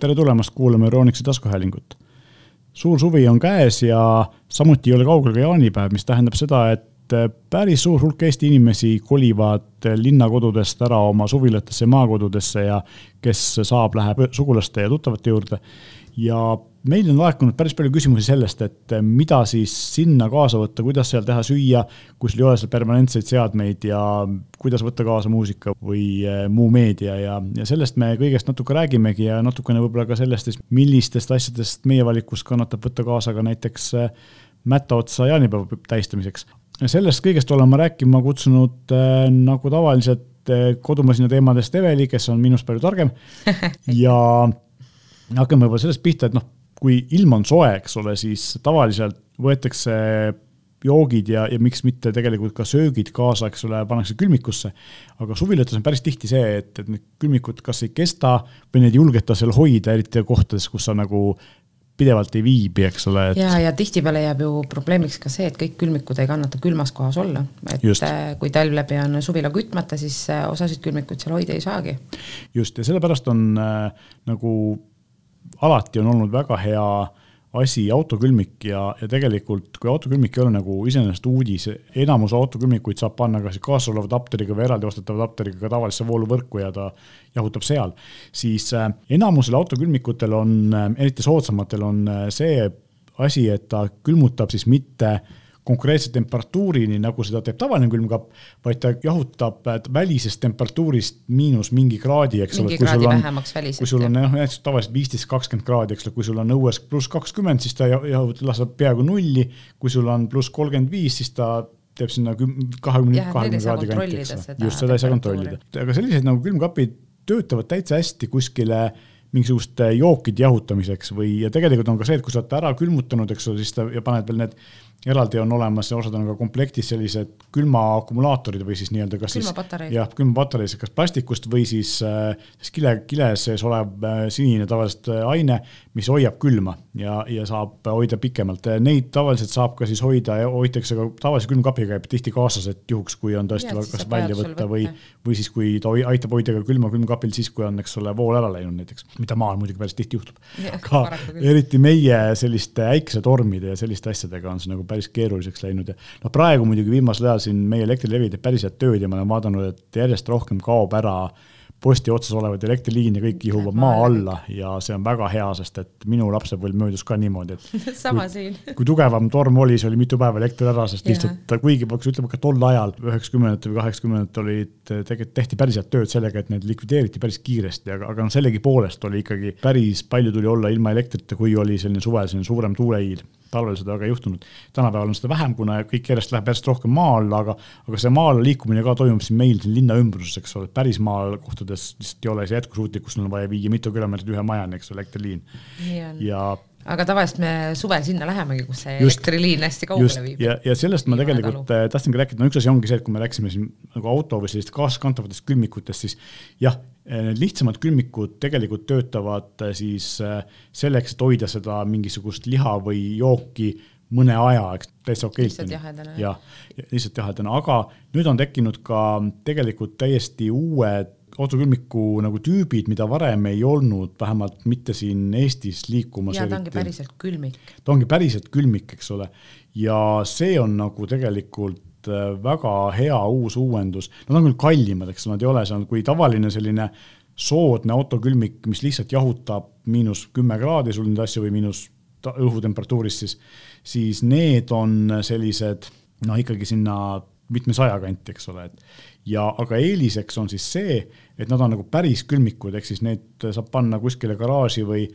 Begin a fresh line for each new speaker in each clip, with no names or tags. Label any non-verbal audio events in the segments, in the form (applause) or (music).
tere tulemast kuulama Euroniksi taskuhäälingut. suur suvi on käes ja samuti ei ole kaugel ka jaanipäev, mis tähendab seda, et päris suur hulk Eesti inimesi kolivad linnakodudest ära oma suvilatesse, maakodudesse ja kes saab, läheb sugulaste ja tuttavate juurde. ja meil on laekunud päris palju küsimusi sellest, et mida siis sinna kaasa võtta, kuidas seal teha süüa, kui sul ei ole seal permanentseid seadmeid ja kuidas võtta kaasa muusika või eh, muu meedia ja, ja sellest me kõigest natuke räägimegi ja natukene võib-olla ka sellest, millistest asjadest meie valikus kannatab võtta kaasa ka näiteks eh, mätta otsa jaanipäeva tähistamiseks. sellest kõigest olen ma rääkima kutsunud nagu tavaliselt kodumasina teemadest Eveli, kes on minust palju targem (laughs) ja hakkame võib-olla sellest pihta, et noh kui ilm on soe, eks ole, siis tavaliselt võetakse joogid ja, ja miks mitte tegelikult ka söögid kaasa, eks ole, pannakse külmikusse. aga suvilates on päris tihti see, et, et need külmikud kas ei kesta või neid ei julgeta seal hoida, eriti kohtades, kus sa nagu pidevalt ei viibi, eks ole
et.... ja, ja tihtipeale jääb ju probleemiks ka see, et kõik külmikud ei kannata külmas kohas olla. et Just. Äh, kui talv läbi on suvila kütmata, siis äh, osasid külmikuid seal hoida ei saagi.
just, ja sellepärast on äh, nagu alati on olnud väga hea asi autokülmik ja, ja tegelikult, kui autokülmik ei ole nagu iseenesest uudis, enamus autokülmikuid saab panna kas kaasasoleva adapteriga või eraldi ostetava adapteriga ka tavalisse vooluvõrku ja ta jahutab seal. siis äh, enamusel autokülmikutel on äh,, eriti soodsamatel on äh, see asi, et ta külmutab siis mitte äh, konkreetse temperatuurini, nagu seda teeb tavaline külmkapp, vaid ta jahutab välisest temperatuurist miinus mingi kraadi, eks
ole. kui sul on,
kui sul on jah, näiteks tavaliselt viisteist, kakskümmend kraadi, eks ole, kui sul on õues pluss kakskümmend, siis ta jahutab, laseb peaaegu nulli. kui sul on pluss kolmkümmend viis, siis ta teeb sinna kahekümne, kahekümne kraadi kanti, eks ole. just, seda ei saa kontrollida. aga sellised nagu külmkapid töötavad täitsa hästi kuskile mingisuguste jookide jahutamiseks või, ja tegelikult on ka see, et kui sa oled ära külmutanud, eks ole, siis ta ja paned veel need eraldi on olemas, osad on ka komplektis sellised külmaakumullaatorid või siis nii-öelda kas
külmapatareid.
siis jah, külmapatareid, kas plastikust või siis, äh, siis kile, kiles sees olev äh, sinine tavaliselt äh, aine, mis hoiab külma ja, ja saab hoida pikemalt. Neid tavaliselt saab ka siis hoida ja hoitakse ka tavalise külmkapiga käib tihti kaasas, et juhuks, kui on tõesti ja, kas välja võtta või, või siis, kui ta aitab hoida ka külma külmkapil siis, kui on, eks ole, vool ära läinud näiteks, mida maal muidugi päris tihti juhtub. aga eriti meie selliste äikesetormide ja selliste asjadega on see nagu päris keeruliseks läinud ja noh, praegu muidugi viimasel ajal siin meie Elektrilevi teeb päris head tööd ja ma olen vaadanud, et järjest rohkem kaob ära posti otsas olevaid elektriliine, kõik kihuvad maa alla ja see on väga hea, sest et minu lapsepõlv möödus ka niimoodi, et (laughs)
sama kui, siin.
kui tugevam torm oli, siis oli mitu päeva elekter ära, sest lihtsalt kuigi peaks ütlema ka tol ajal, üheksakümnendatel või kaheksakümnendatel olid, tegelikult tehti päris head tööd sellega, et need likvideeriti päris kiiresti, aga, aga noh, sellegipoolest oli ikkagi päris palju tuli olla ilma elektrita, kui oli selline suvel selline suurem tuuleiil talvel seda väga ei juhtunud. tänapäeval on seda vähem, kuna kõik järjest läheb järjest rohkem maa alla, aga, aga see maa alla liikumine ka toimub siin meil siin linna ümbruses, eks ole, päris maal kohtades lihtsalt ei ole see jätkusuutlik, kus on vaja viia mitu kilomeetrit ühe majani, eks ole, elektriliin.
ja aga tavaliselt me suvel sinna lähemegi, kus see just, elektriliin hästi kaugele just, viib.
ja, ja sellest ma tegelikult äh, tahtsingi rääkida, no üks asi ongi see, et kui me rääkisime siin nagu auto või sellist kaaskantavatest külmikutest, siis jah, need lihtsamad külmikud tegelikult töötavad äh, siis selleks, et hoida seda mingisugust liha või jooki mõne aja, eks täitsa okeilt.
lihtsalt jahedana.
jah, lihtsalt jahedana, aga nüüd on tekkinud ka tegelikult täiesti uued autokülmiku nagu tüübid, mida varem ei olnud, vähemalt mitte siin Eestis liikumas.
ja ta ongi päriselt külmik.
ta ongi päriselt külmik, eks ole. ja see on nagu tegelikult äh, väga hea uus uuendus, nad on küll kallimad, eks nad ei ole seal, kui tavaline selline soodne autokülmik, mis lihtsalt jahutab miinus kümme kraadi sul neid asju või miinus õhutemperatuuris siis, siis need on sellised noh, ikkagi sinna mitmesaja kanti, eks ole, et ja, aga eeliseks on siis see, et nad on nagu päris külmikud, ehk siis need saab panna kuskile garaaži või,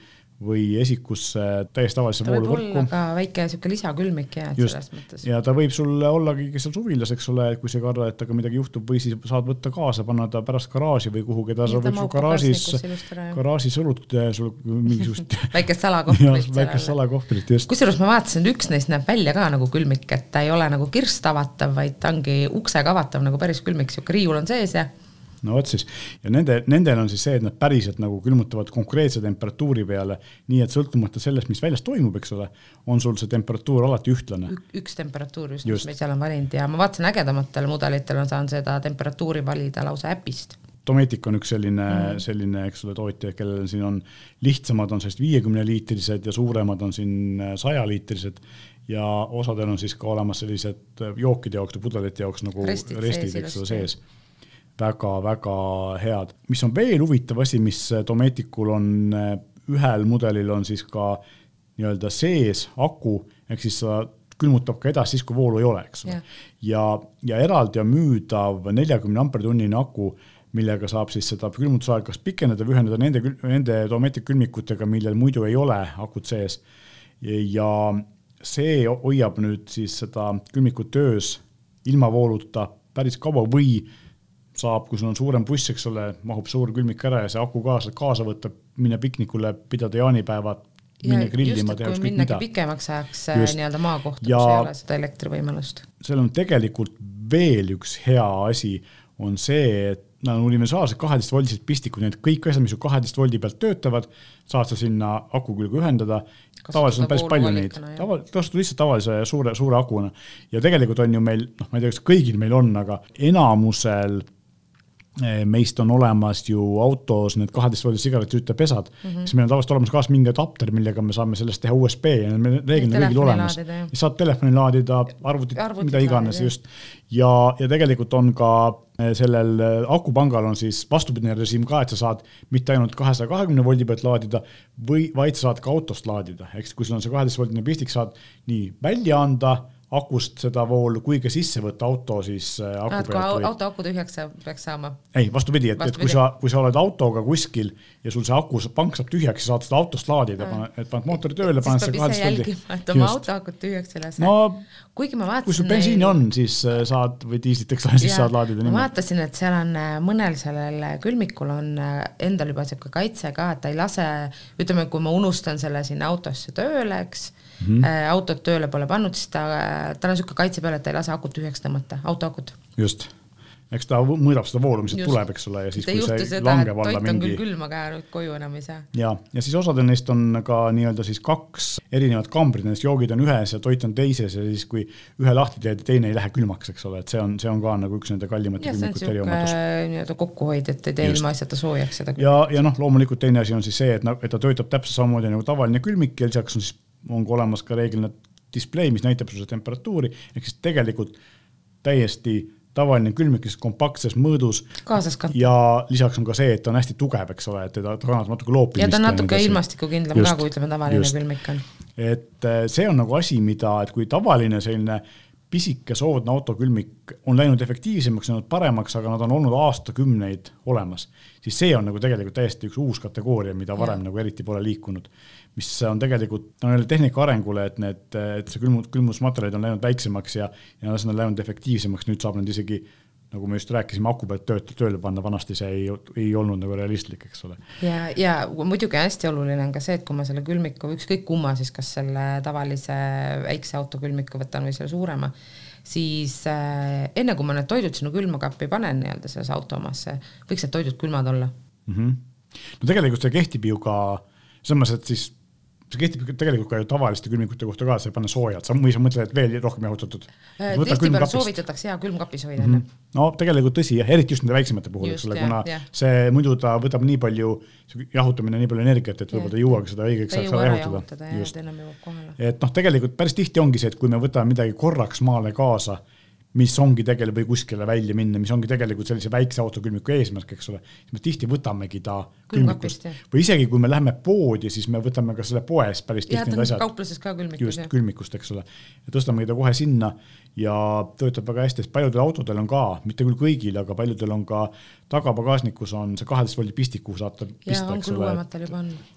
või esikusse täiesti tavalisse vooluvõrku.
ka väike sihuke lisakülmik Just. selles mõttes.
ja ta võib sul ollagi seal suvilas, eks ole, kui sa ei karda, et temaga midagi juhtub või siis saad võtta kaasa, panna ta pärast garaaži või kuhugi, ta võib sul garaažis, garaažis õlut sul mingisugust (laughs) (laughs)
väikest salakohvrit.
väikest salakohvrit, just.
kusjuures ma vaatasin, et üks neist näeb välja ka nagu külmik, et ta ei ole nagu kirst avatav, vaid ta ongi uksega avatav nagu päris külmik, sihuke riiul on sees ja
no vot siis, ja nende, nendel on siis see, et nad päriselt nagu külmutavad konkreetse temperatuuri peale, nii et sõltumata sellest, mis väljas toimub, eks ole, on sul see temperatuur alati ühtlane.
üks temperatuur just, just., mis me seal on valinud ja ma vaatasin, ägedamatel mudelitel on saanud seda temperatuuri valida lausa äpist
Dometic on üks selline mm., selline, eks ole, tootja, kellel siin on lihtsamad on sellised viiekümne liitrised ja suuremad on siin sajaliitrised ja osadel on siis ka olemas sellised jookide jaoks või pudelite jaoks nagu restid, restid, eks ole, sees väga-väga head. mis on veel huvitav asi, mis Dometicul on, ühel mudelil on siis ka nii-öelda sees aku, ehk siis sa külmutab ka edasi siis, kui voolu ei ole, eks ole. ja, ja eraldi on müüdav neljakümne ampertunnine aku, millega saab siis seda külmutusaega kas pikendada või ühendada nende, nende Dometic külmikutega, millel muidu ei ole akut sees. ja see hoiab nüüd siis seda külmikut töös ilma vooluta päris kaua või saab, kui sul on suurem buss, eks ole, mahub suur külmik ära ja see aku kaasa, kaasa võtta, minna piknikule, pidada jaanipäeva, minna grillima,
teha ükskõik mida. pikemaks ajaks äh, nii-öelda maakohta, kus ei ole seda elektrivõimalust.
seal on tegelikult veel üks hea asi, on see, et nad on universaalsed kaheteistvoldised pistikud, need kõik asjad, mis sul kaheteist voldi pealt töötavad, saad sa sinna aku külge ühendada. tavaliselt on päris palju neid, tava, kasutad lihtsalt tavalise suure, suure akuna ja tegelikult on ju meil, noh, ma ei tea, kas kõigil meil on, aga enamusel meist on olemas ju autos need kaheteistvoldised sigaretitüütepesad mm, -hmm. siis meil on tavaliselt olemas kaasas mingi adapter, millega me saame sellest teha USB ja need on reeglina kõigil olemas. saad telefoni laadida, arvutit, arvutit, mida iganes laadida. just. ja, ja tegelikult on ka eh, sellel eh, akupangal on siis vastupidine režiim ka, et sa saad mitte ainult kahesaja kahekümne voldi pealt laadida või, vaid sa saad ka autost laadida, siis kui sul on see kaheteistvoldine pistik, saad nii välja anda akust seda voolu kui ka sisse võtta auto siis äh, aku
pealt. või... auto aku tühjaks peaks saama?
ei, vastupidi, et, et kui sa, kui sa oled autoga kuskil ja sul see aku, pank saab tühjaks ja saad seda autost laadida, et paned mootori tööle, paned
selle kaheteist voldi. et oma auto akut tühjaks ei lase
no,. Kuigi ma vaatasin. kui sul bensiini on, siis äh, saad või diislit, eks ole, (laughs) siis saad laadida.
ma vaatasin, et seal on äh, mõnel sellel külmikul on endal juba sihuke kaitse ka, et ta ei lase, ütleme, kui ma unustan selle sinna autosse tööle, eks mm -hmm. autot tööle pole pannud, siis ta, tal on niisugune kaitse peal, et ta ei lase akut tühjaks tõmmata, autoakut.
just, eks ta mõõdab seda voolu, mis sealt tuleb, eks ole, ja siis
kui see seda, langeb alla mingi. külm, aga koju enam ei saa.
ja, ja siis osadel neist on ka nii-öelda siis kaks erinevat kambrit, nendest joogid on ühes ja toit on teises ja siis, kui ühe lahti teed, teine ei lähe külmaks, eks ole, et see on, see on ka nagu üks nende kallimate külmikute eriomadus.
nii-öelda kokkuhoid, et ei tee ilma asjata soojaks seda.
ja, ja noh, loomulikult teine asi on siis see, et, et ta töötab täpselt samamoodi nagu tavaline külmik ja lisaks on siis on ka olemas ka reeglina display, mis näitab sulle temperatuuri, ehk siis tegelikult täiesti tavaline külmik, kes kompaktses mõõdus. ja lisaks on ka see, et ta on hästi tugev, eks ole, et ta, ta kannatab natuke loopimist.
ja ta on natuke ilmastikukindlam ka, kui ütleme, tavaline just. külmik on.
et eh, see on nagu asi, mida, et kui tavaline selline pisike soodne autokülmik on läinud efektiivsemaks, läinud paremaks, aga nad on olnud aastakümneid olemas, siis see on nagu tegelikult täiesti üks uus kategooria, mida varem ja. nagu eriti pole liikunud mis on tegelikult no, tehnika arengule, et need, et see külmus, külmusmaterjalid on läinud väiksemaks ja, ja nad on läinud efektiivsemaks, nüüd saab nad isegi nagu me just rääkisime, aku pealt tööd, tööle panna, vanasti see ei, ei olnud nagu realistlik, eks ole.
ja, ja muidugi hästi oluline on ka see, et kui ma selle külmiku, ükskõik kumma siis, kas selle tavalise väikse auto külmiku võtan või selle suurema, siis äh, enne kui ma need toidud sinna külmakappi panen nii-öelda sellesse auto omasse, võiks need toidud külmad olla
mm. -hmm. no tegelikult see kehtib ju ka selles mõttes, et siis see kehtib tegelikult ka ju tavaliste külmikute kohta ka, sa ei pane soojad, sa või sa mõtled, et veel rohkem jahutatud.
Äh, tihtipeale soovitatakse jaa külmkapis hoida mm. -hmm.
no tegelikult tõsi jah, eriti just nende väiksemate puhul, eks ole, kuna ja. see muidu ta võtab nii palju, jahutamine nii palju energiat, et võib-olla ta ei jõuagi seda õigeks ajaks ära jahutada. et noh, tegelikult päris tihti ongi see, et kui me võtame midagi korraks maale kaasa mis ongi tegelikult, või kuskile välja minna, mis ongi tegelikult sellise väikse autokülmiku eesmärk, eks ole, siis me tihti võtamegi ta külmikust või isegi kui me läheme poodi, siis me võtame ka selle poes päris tihti need asjad.
kaupluses ka külmikus.
just, külmikust, eks ole. ja tõstamegi ta kohe sinna ja töötab väga hästi, sest paljudel autodel on ka, mitte küll kõigil, aga paljudel on ka tagapagasnikus on see kaheteist voldi pistik, kuhu saate pista, eks ole.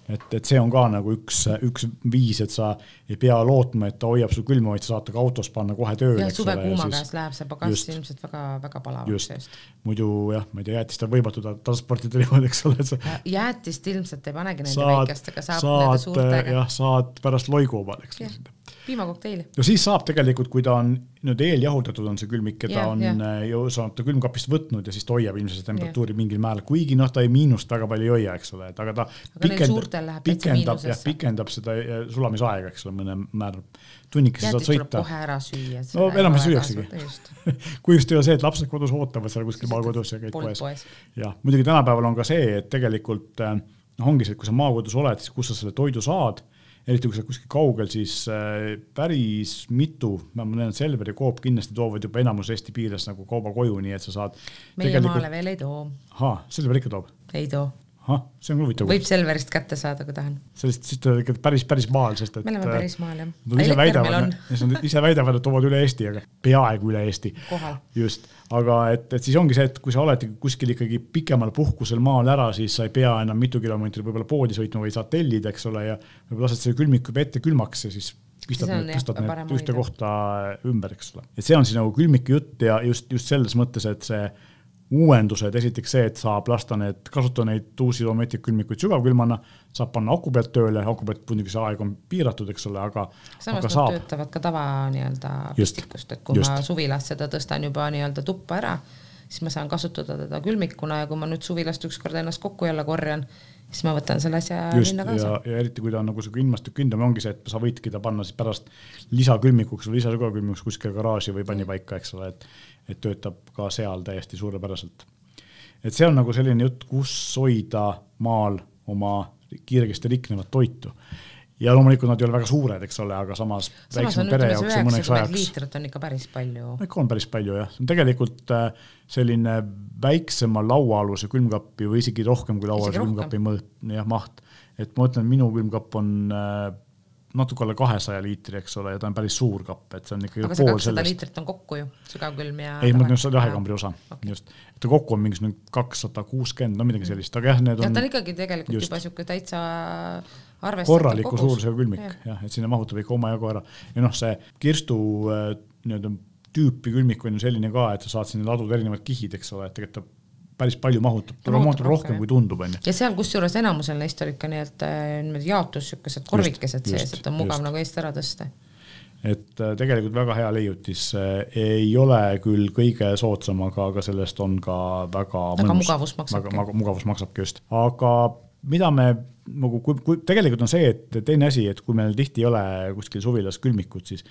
et, et see on ka nagu üks, üks viis, et sa ei pea lootma, et ta hoiab sul külma, vaid sa saad ta ka autos panna kohe tööle.
ja suve kuuma käes läheb see pagass ilmselt väga-väga palavaks
eest. muidu jah, ma ei tea, jäätist on võimatu transportida niimoodi, eks ole, et sa.
jäätist ilmselt ei panegi nende väikestega, saab saad, nende suurtega.
jah, saad pärast loigu omale, eks ole
piimakokteili.
no siis saab tegelikult, kui ta on nüüd eeljahutatud, on see külmik, keda
Jah,
on
jah.
äh, ju saanud ta külmkapist võtnud ja siis ta hoiab ilmselt temperatuuri
Jah.
mingil määral, kuigi noh, ta ei miinust väga palju ei hoia, eks ole, et aga ta
Aga täitsa
pikendab, jah, pikendab seda äh, sulamisaega, eks ole, mõne määral. tunnikese saad sõita.
kohe ära süüa.
No enam ei süüaksegi. (laughs) kui just ei ole see, et lapsed kodus ootavad seal kuskil maakodus ja käid poes. jah, muidugi tänapäeval on ka see, et tegelikult äh, noh, ongi see, et kui sa maakodus oled, siis kus sa selle toidu saad, eriti kui sa oled kuskil kaugel, siis äh, päris mitu, ma näen, Selver ja Coop kindlasti toovad juba enamus Eesti piires nagu kauba koju, nii et sa saad.
meie maale veel ei too,
ahah, Selver ikka toob?
ei too.
Ahah, see on huvitav.
võib Selverist kätte saada, kui tahan.
sellest, siis te olete ikka päris, päris maal, sest et.
me oleme päris maal jah.
Nad ise väidavad, nad ise väidavad, et toovad üle Eesti, aga peaaegu üle Eesti. just, aga et, et siis ongi see, et kui sa oled kuskil ikkagi pikemal puhkusel maal ära, siis sa ei pea enam mitu kilomeetrit võib-olla poodi sõitma, vaid saad tellida, eks ole, ja võib-olla lased selle külmiku juba ette külmaks ja siis pistad need, tõstad need ühte kohta ümber, eks ole. et see on siis nagu külmiku jutt ja just, just selles mõttes, et see uuendused, esiteks see, et saab lasta need, kasutada neid uusi Dometic külmikuid sügavkülmana, saab panna aku pealt tööle, aku pealt muidugi see aeg on piiratud, eks ole, aga,
samas
aga
nad
saab.
töötavad ka tava nii-öelda pistikust, et kui
just.
ma suvilas seda tõstan juba nii-öelda tuppa ära, siis ma saan kasutada teda külmikuna ja kui ma nüüd suvilast ükskord ennast kokku jälle korjan, siis ma võtan selle asja
just
linna
ja,
kaasa.
ja eriti kui ta on nagu sihuke ilmastik kündam, ongi see, et sa võidki ta panna siis pärast lisakülmikuks või lisasügavkülmikuks kuskile garaaži või pannipaika, eks ole, et, et töötab ka seal täiesti suurepärasaselt. et see on nagu selline jutt, kus hoida maal oma kiiresti riknevat toitu. ja loomulikult nad ei ole väga suured, eks ole, aga samas.
samas on ütleme, see üheksakümmend liitrit on ikka päris palju.
ikka on päris palju jah, see on tegelikult äh, selline väiksema lauaaluse külmkapi või isegi rohkem kui lauaaluse külmkapi mõõt, jah, maht. et ma ütlen, minu külmkapp on äh, natuke alla kahesaja liitri, eks ole, ja ta on päris suur kapp, et see on ikkagi
aga see kakssada liitrit on kokku ju, sügavkülm ja.
ei, ma mõtlen seda jahekambri osa
Okei.
just, et ta kokku on mingisugune kakssada kuuskümmend, no midagi sellist, aga jah, need
ja
on
ta on ikkagi tegelikult
just.
juba sihuke täitsa
korraliku suurusega külmik
Jah.
jah, et sinna mahutab ikka omajagu ära ja noh, see kirstu äh, nii-öelda tüüpi külmik on ju selline ka, et sa saad sinna laduda erinevad kihid, eks ole, et tegelikult ta päris palju mahutab,
Ta
ta
mahutab
rohkem,
rohkem,
kui tundub, on ju.
ja seal kusjuures enamusel neist oli ikka nii-öelda niimoodi jaotus, siukesed korvikesed sees, et on mugav
just.
nagu eest ära tõsta.
et äh, tegelikult väga hea leiutis, ei ole küll kõige soodsam, aga, aga sellest on ka väga
Aga
mõnus.
mugavus maksabki.
väga mugavus maksabki just, aga mida me nagu, kui, kui tegelikult on see, et teine asi, et kui meil tihti ei ole kuskil suvilas külmikut, siis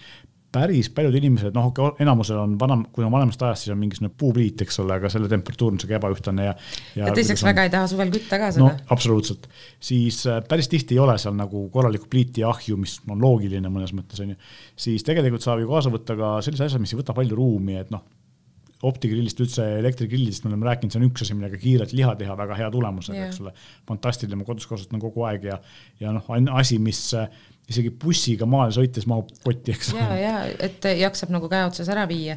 päris paljud inimesed, noh, okei, enamusel on vanem, kui on vanemast ajast, siis on mingisugune puupliit, eks ole, aga selle temperatuur on sihuke ebaühtlane ja.
ja teiseks
on-
väga ei taha suvel kütta ka seda no..
absoluutselt, siis äh, päris tihti ei ole seal nagu korralikku pliiti ja ahju, mis on loogiline mõnes mõttes on ju. siis tegelikult saab ju kaasa võtta ka sellise asja, mis ei võta palju ruumi, et noh. Optigrillist üldse elektrigrillidest me oleme rääkinud, see on üks asi, millega kiirelt liha teha väga hea tulemusega
Jah.
eks ole. fantastiline, ma kodus kasutan kogu aeg ja, ja noh, asi, mis isegi bussiga maale sõites mahub kotti, eks
ja, ja et jaksab nagu käe otsas ära viia.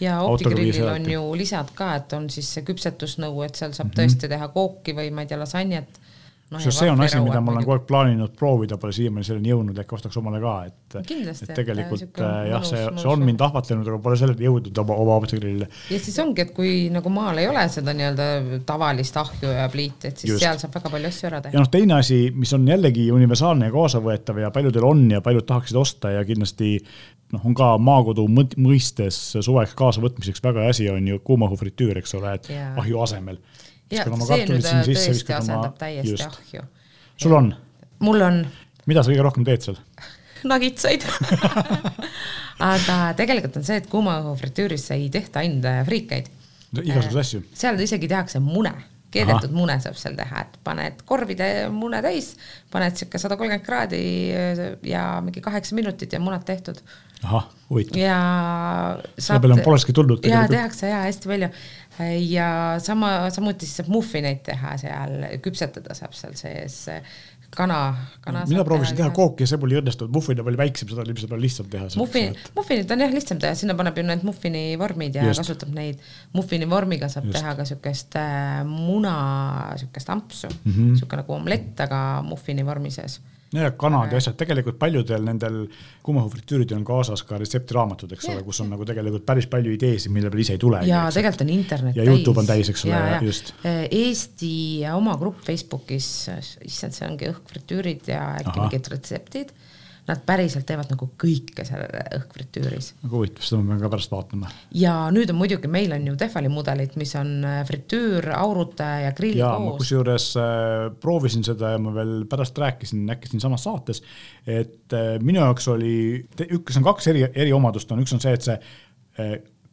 ja optigrillil on ju lisad ka, et on siis see küpsetusnõu, et seal saab mm -hmm. tõesti teha kooki või ma ei tea, lasanjat no,.
see on asi, mida ma olen kogu aeg plaaninud proovida, pole siiamaani selleni jõudnud, äkki ostaks omale ka, et. Et tegelikult
sihuke
äh, jah, see, see on mind ahvatlenud, aga pole selleni jõudnud oma, oma optigrillile.
ja siis ongi, et kui nagu maal ei ole seda nii-öelda tavalist ahju ja pliiti, et siis
Just.
Seal saab väga palju asju ära teha
ja. noh, teine asi, mis on jällegi universaalne ja kaasavõetav ja paljudel on ja paljud tahaksid osta ja kindlasti noh, on ka maakodu mõistes suveks kaasavõtmiseks väga hea asi on ju kuumahufritüür, eks ole, et
Jaa.
ahju asemel.
Ja see nüüd äh, tõesti asendab täiesti
just.
ahju.
sul on,
mul on
mida sa kõige rohkem teed seal?
nagitsaid (laughs) aga tegelikult on see, et kuumaõhufritüüris ei tehta ainult äh, friikeid.
igasuguseid asju.
seal isegi tehakse mune, keedetud mune saab seal teha, et paned korvide mune täis, paned sihuke sada kolmkümmend kraadi äh, ja mingi kaheksa minutit ja munad tehtud.
ahah, huvitav.
ja
selle peale on polekski tulnud
ja tehakse ja hästi palju ja sama, samuti siis saab muffineid teha seal, küpsetada saab seal sees kana, kana.
mina proovisin teha kooki ja see mul ei õnnestunud, muffin on palju väiksem, seda oli ilmselt palju lihtsam teha.
Muffin, muffinit on jah lihtsam teha, sinna paneb ju need muffini vormid ja
Just.
Kasutab neid. muffini vormiga saab
Just.
Teha ka siukest äh, muna, siukest ampsu mm. -hmm. siuke nagu omlett, aga muffini vormi sees.
Ja kanad ja asjad, tegelikult paljudel nendel kuumahufritüüridel on kaasas ka retseptiraamatud, eks ole, kus on nagu tegelikult päris palju ideesid, mille peale ise ei tule.
ja tegelikult on internet
Ja YouTube on täis, eks ole,
ja, ja.
just.
Eesti oma grupp Facebookis, issand, see ongi õhkfritüürid ja äkki mingid retseptid. Nad päriselt teevad nagu kõike seal õhkfritüüris.
väga huvitav, seda ma pean ka pärast vaatama.
ja nüüd on muidugi, meil on ju Tehvali mudelid, mis on äh, fritüür, aurutaja ja grill
ja
koos.
kusjuures äh, proovisin seda ja ma veel pärast rääkisin äkki siinsamas saates, et äh, minu jaoks oli, üks on kaks eri, eriomadust on, üks on see, et see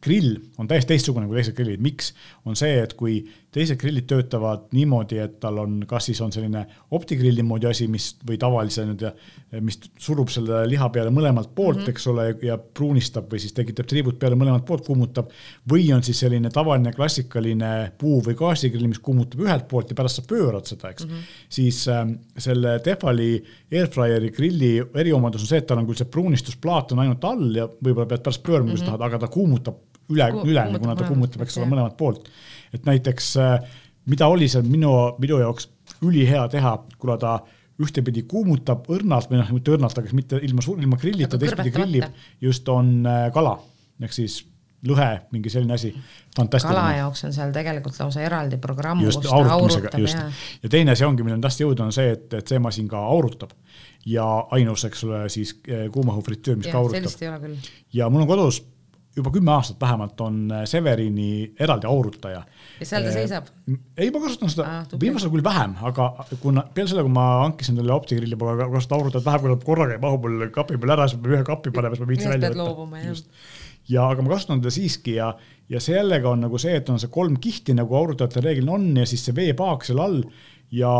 grill on täiesti teistsugune kui teised grillid, miks? on see, et kui teised grillid töötavad niimoodi, et tal on, kas siis on selline optigrilli moodi asi, mis või tavalise nii-öelda, mis surub selle liha peale mõlemalt poolt mm, -hmm. eks ole, ja pruunistab või siis tekitab triibud peale mõlemalt poolt, kuumutab. või on siis selline tavaline klassikaline puu- või gaasigrill, mis kuumutab ühelt poolt ja pärast sa pöörad seda, eks mm. -hmm. siis äh, selle Tefali Airfryeri grilli eriomadus on see, et tal on küll see pruunistusplaat on ainult all ja võib-olla pead pärast pöörama, kui mm -hmm. sa tahad, aga ta kuumutab üle üleni, kuna ta kuumutab, eks ole, mõlemalt poolt. et näiteks äh, mida oli seal minu, minu jaoks ülihea teha, kuna ta ühtepidi kuumutab õrnalt või noh, mitte õrnalt, aga mitte ilma, ilma grillita, teistpidi grillib, just on äh, kala ehk siis lõhe, mingi selline asi.
kala jaoks on seal tegelikult lausa eraldi programm.
just, aurutamisega, just. ja teine asi ongi, milleni tahtsin jõuda, on see, et, et see masin ka aurutab. ja ainus, eks ole, siis äh, kuumahufritöör, mis ja, ka aurutab. ja mul on kodus juba kümme aastat vähemalt on äh, Severini eraldi aurutaja.
ja seal ta äh, seisab?
ei, ma kasutan seda ah, viimasel ajal küll vähem, aga kuna peale selle, kui ma hankisin talle optigrilli, ma kasutan aurutajat vähem, kui ta korraga ei mahu mul kapi peal ära, siis ma pean ühe kapi panema, siis ma viitsin välja võtta. ja aga ma kasutan teda siiski ja, ja see jällegi on nagu see, et on see kolm kihti nagu aurutajatel reeglina on ja siis see veepaak seal all ja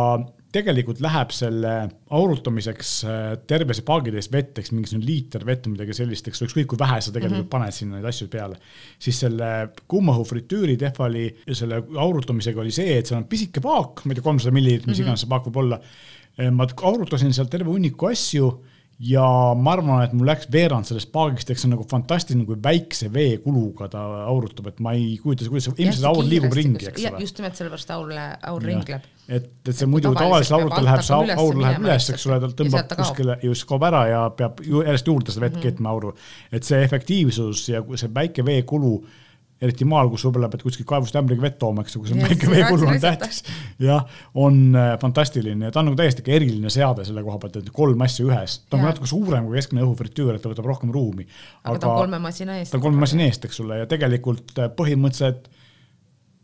tegelikult läheb selle aurutamiseks äh, terve see paagitäis vett, eks mingisugune liiter vett või midagi sellist, eks ükskõik kui vähe sa tegelikult mm -hmm. paned sinna neid asju peale. siis selle kuumaõhu fritüüri tehvali selle aurutamisega oli see, et seal on pisike paak, ma ei tea, kolmsada milliliitrit, mis mm -hmm. iganes see paak võib olla. Äh, ma aurutasin sealt terve hunniku asju ja ma arvan, et mul läks veerand sellest paagist, eks see on nagu fantastiline, kui väikse veekuluga ta aurutab, et ma ei kujuta, kuidas ilmselt aur liigub ringi, eks ole.
just nimelt sellepärast aur, aur ringleb.
Et, et see muidu tavalisel aurutaja läheb see aur läheb üles, eks ole, ta tõmbab kuskile, just kaob ära ja peab järjest juurde seda vett mm -hmm. keetma auru. et see efektiivsus ja see väike veekulu eriti maal, kus võib-olla pead kuskilt kaevust ämbriga vett tooma, eks ju, kus on väike veekulu on tähtis. jah, on äh, fantastiline ja ta on nagu täiesti eriline seade selle koha pealt, et kolm asja ühes. ta on natuke suurem kui keskmine õhufritüür, et ta võtab rohkem ruumi.
aga ta on kolme masina eest.
ta on kolme masina eest, eks ole, ja tegelikult äh, põhimõtteliselt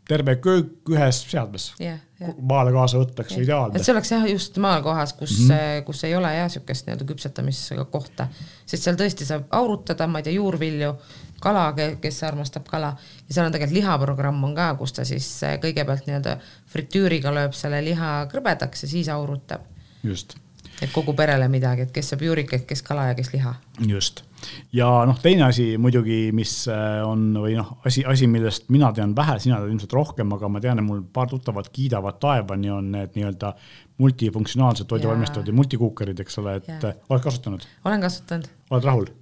terve köök ühes seadmes
yeah, yeah.
maale kaasa võtta, eks yeah. ideaalne.
et see oleks jah, just maakohas, kus mm, -hmm. kus ei ole jah, niisugust nii-öelda küpsetamiskohta, sest seal tõesti saab aurutada, ma ei tea, juurvilju kala, kes armastab kala ja seal on tegelikult lihaprogramm on ka, kus ta siis eh, kõigepealt nii-öelda fritüüriga lööb selle liha krõbedaks ja siis aurutab.
just.
Et kogu perele midagi, et kes saab juurikaid, kes kala ja kes liha.
just. ja noh, teine asi muidugi, mis eh, on või noh, asi, asi, millest mina tean vähe, sina tead ilmselt rohkem, aga ma tean, et mul paar tuttavat kiidavad taevani, on need nii-öelda multifunktsionaalsed toiduvalmistajad ja multikuukerid, eks ole, et ja. oled kasutanud?
olen kasutanud.
oled rahul?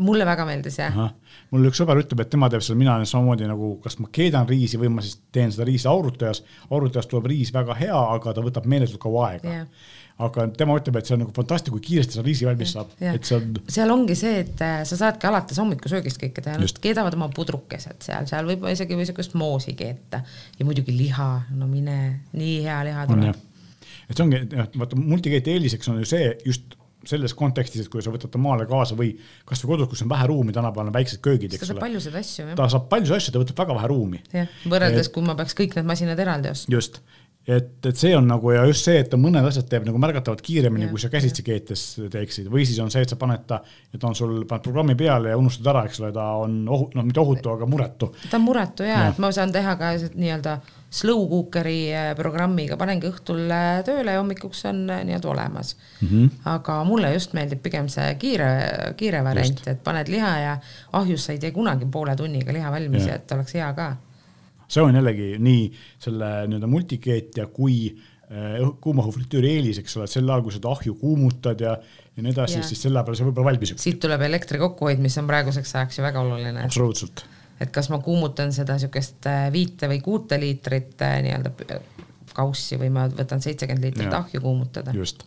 mulle väga meeldis jah.
mul üks sõber ütleb, et tema teeb seda, mina olen samamoodi nagu, kas ma keedan riisi või ma siis teen seda riisi aurutajas. aurutajas tuleb riis väga hea, aga ta võtab meeletult kaua aega yeah. Aga tema ütleb, et see on nagu fantastiline, kui kiiresti see riisi valmis saab, et see on.
seal ongi see, et äh, sa saadki alates hommikusöögist kõike teha, nad keedavad oma pudrukesed seal, seal võib isegi või sihukest moosi keeta ja muidugi liha, no mine, nii hea liha tuleb.
et see ongi, vaata multikeeti eeliseks on ju see just selles kontekstis, et kui sa võtad ta maale kaasa või kasvõi kodus, kus on vähe ruumi, tänapäeval on väiksed köögid, eks ole.
paljusid asju,
jah. ta saab paljusid asju, ta võtab väga vähe ruumi.
jah, võrreldes et, kui ma peaks kõik need masinad eraldi ostma.
just, et, et see on nagu ja just see, et ta mõned asjad teeb nagu märgatavalt kiiremini, kui sa käsitsi keetes teeksid või siis on see, et sa paned ta, et on sul, paned programmi peale ja unustad ära, eks ole, ta on ohu-, noh, mitte ohutu, aga muretu.
ta on muretu ja, ja., et ma saan teha ka nii-öelda slow cooker'i äh, programmiga, panengi õhtul äh, tööle ja hommikuks on äh, nii-öelda olemas mm. -hmm. aga mulle just meeldib pigem see kiire, kiire variant, et paned liha ja ahjus sa ei tee kunagi poole tunniga liha valmis ja et oleks hea ka.
See on jällegi nii selle nii-öelda multikeetja kui kuumahufritüüri eelis, eks ole, et sel ajal, kui seda ahju kuumutad ja, ja nii edasi, siis selle peale see võib-olla valmis.
siit tuleb elektri kokkuhoid, mis on praeguseks ajaks ju väga oluline.
absoluutselt
et kas ma kuumutan seda niisugust äh, viite või kuute liitrit äh, nii-öelda kaussi või ma võtan seitsekümmend liitrit ahju kuumutada.
just.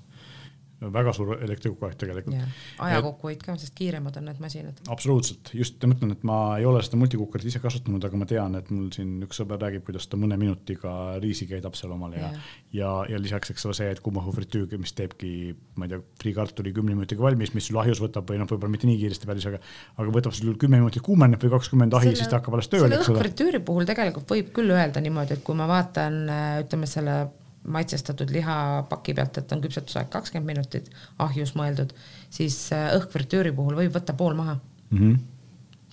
Väga suur elektrikukk tegelikult.
aja kokkuhoid ka, sest kiiremad on need masinad.
absoluutselt, just ma ütlen, et ma ei ole seda multikukkerit ise kasutanud, aga ma tean, et mul siin üks sõber räägib, kuidas ta mõne minutiga riisi keedab seal omale ja, ja, ja, ja lisaks, eks ole see, et kuumahufritüür, mis teebki, ma ei tea, friikartuli kümne minutiga valmis, mis sul ahjus võtab või noh, võib-olla mitte nii kiiresti päris, aga, aga võtab sul kümme minutit kuumeneb või kakskümmend ahi, siis ta hakkab alles tööle,
eks ole. õhkfritüüri puhul tegelikult võib küll öelda niimoodi, et kui ma vaatan, ütleme selle maitsestatud lihapaki pealt, et on küpsetusaeg kakskümmend minutit, ahjus mõeldud, siis äh, õhkfritüüri puhul võib võtta pool maha mm. -hmm.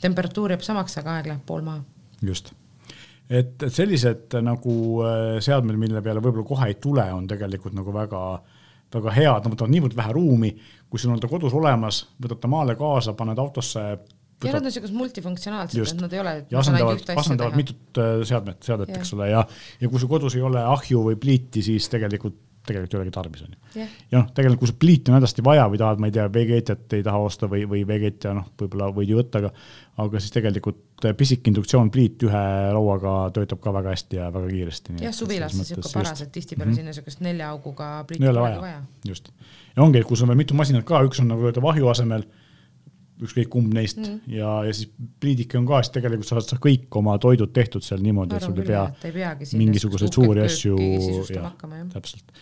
temperatuur jääb samaks, aga aeg läheb pool maha.
just, et, et sellised äh, nagu äh, seadmed, mille peale võib-olla kohe ei tule, on tegelikult nagu väga, väga head, nad võtavad niivõrd vähe ruumi, kui sul on ta kodus olemas, võtad ta maale kaasa, paned autosse
ja nad on niisugused multifunktsionaalsed, et nad ei ole.
ja asendavad, asendavad mitut äh, seadmet, seadet, eks ole, ja, ja kui sul kodus ei ole ahju või pliiti, siis tegelikult, tegelikult ei olegi tarvis, on ju. ja noh, tegelikult kui sul pliiti on hädasti vaja või tahad, ma ei tea, veekeetjat ei taha osta või, või veekeetja noh, võib-olla võid ju võtta, aga aga siis tegelikult äh, pisik induktsioonpliit ühe lauaga töötab ka väga hästi ja väga kiiresti.
jah, suvilas siis niisugune paras, et tihtipeale mm -hmm. sinna niisugust nelja auguga pliiti ei
ole vaja, vaja., just. ja ongi, et kui sul on veel mitu masinat ka, üks on nagu töötab ahju asemel ükskõik kumb neist mm. ja, ja siis pliidike on ka, siis tegelikult sa saad kõik oma toidud tehtud seal niimoodi, et sul ei pea
ei
mingisuguseid suuri asju, täpselt.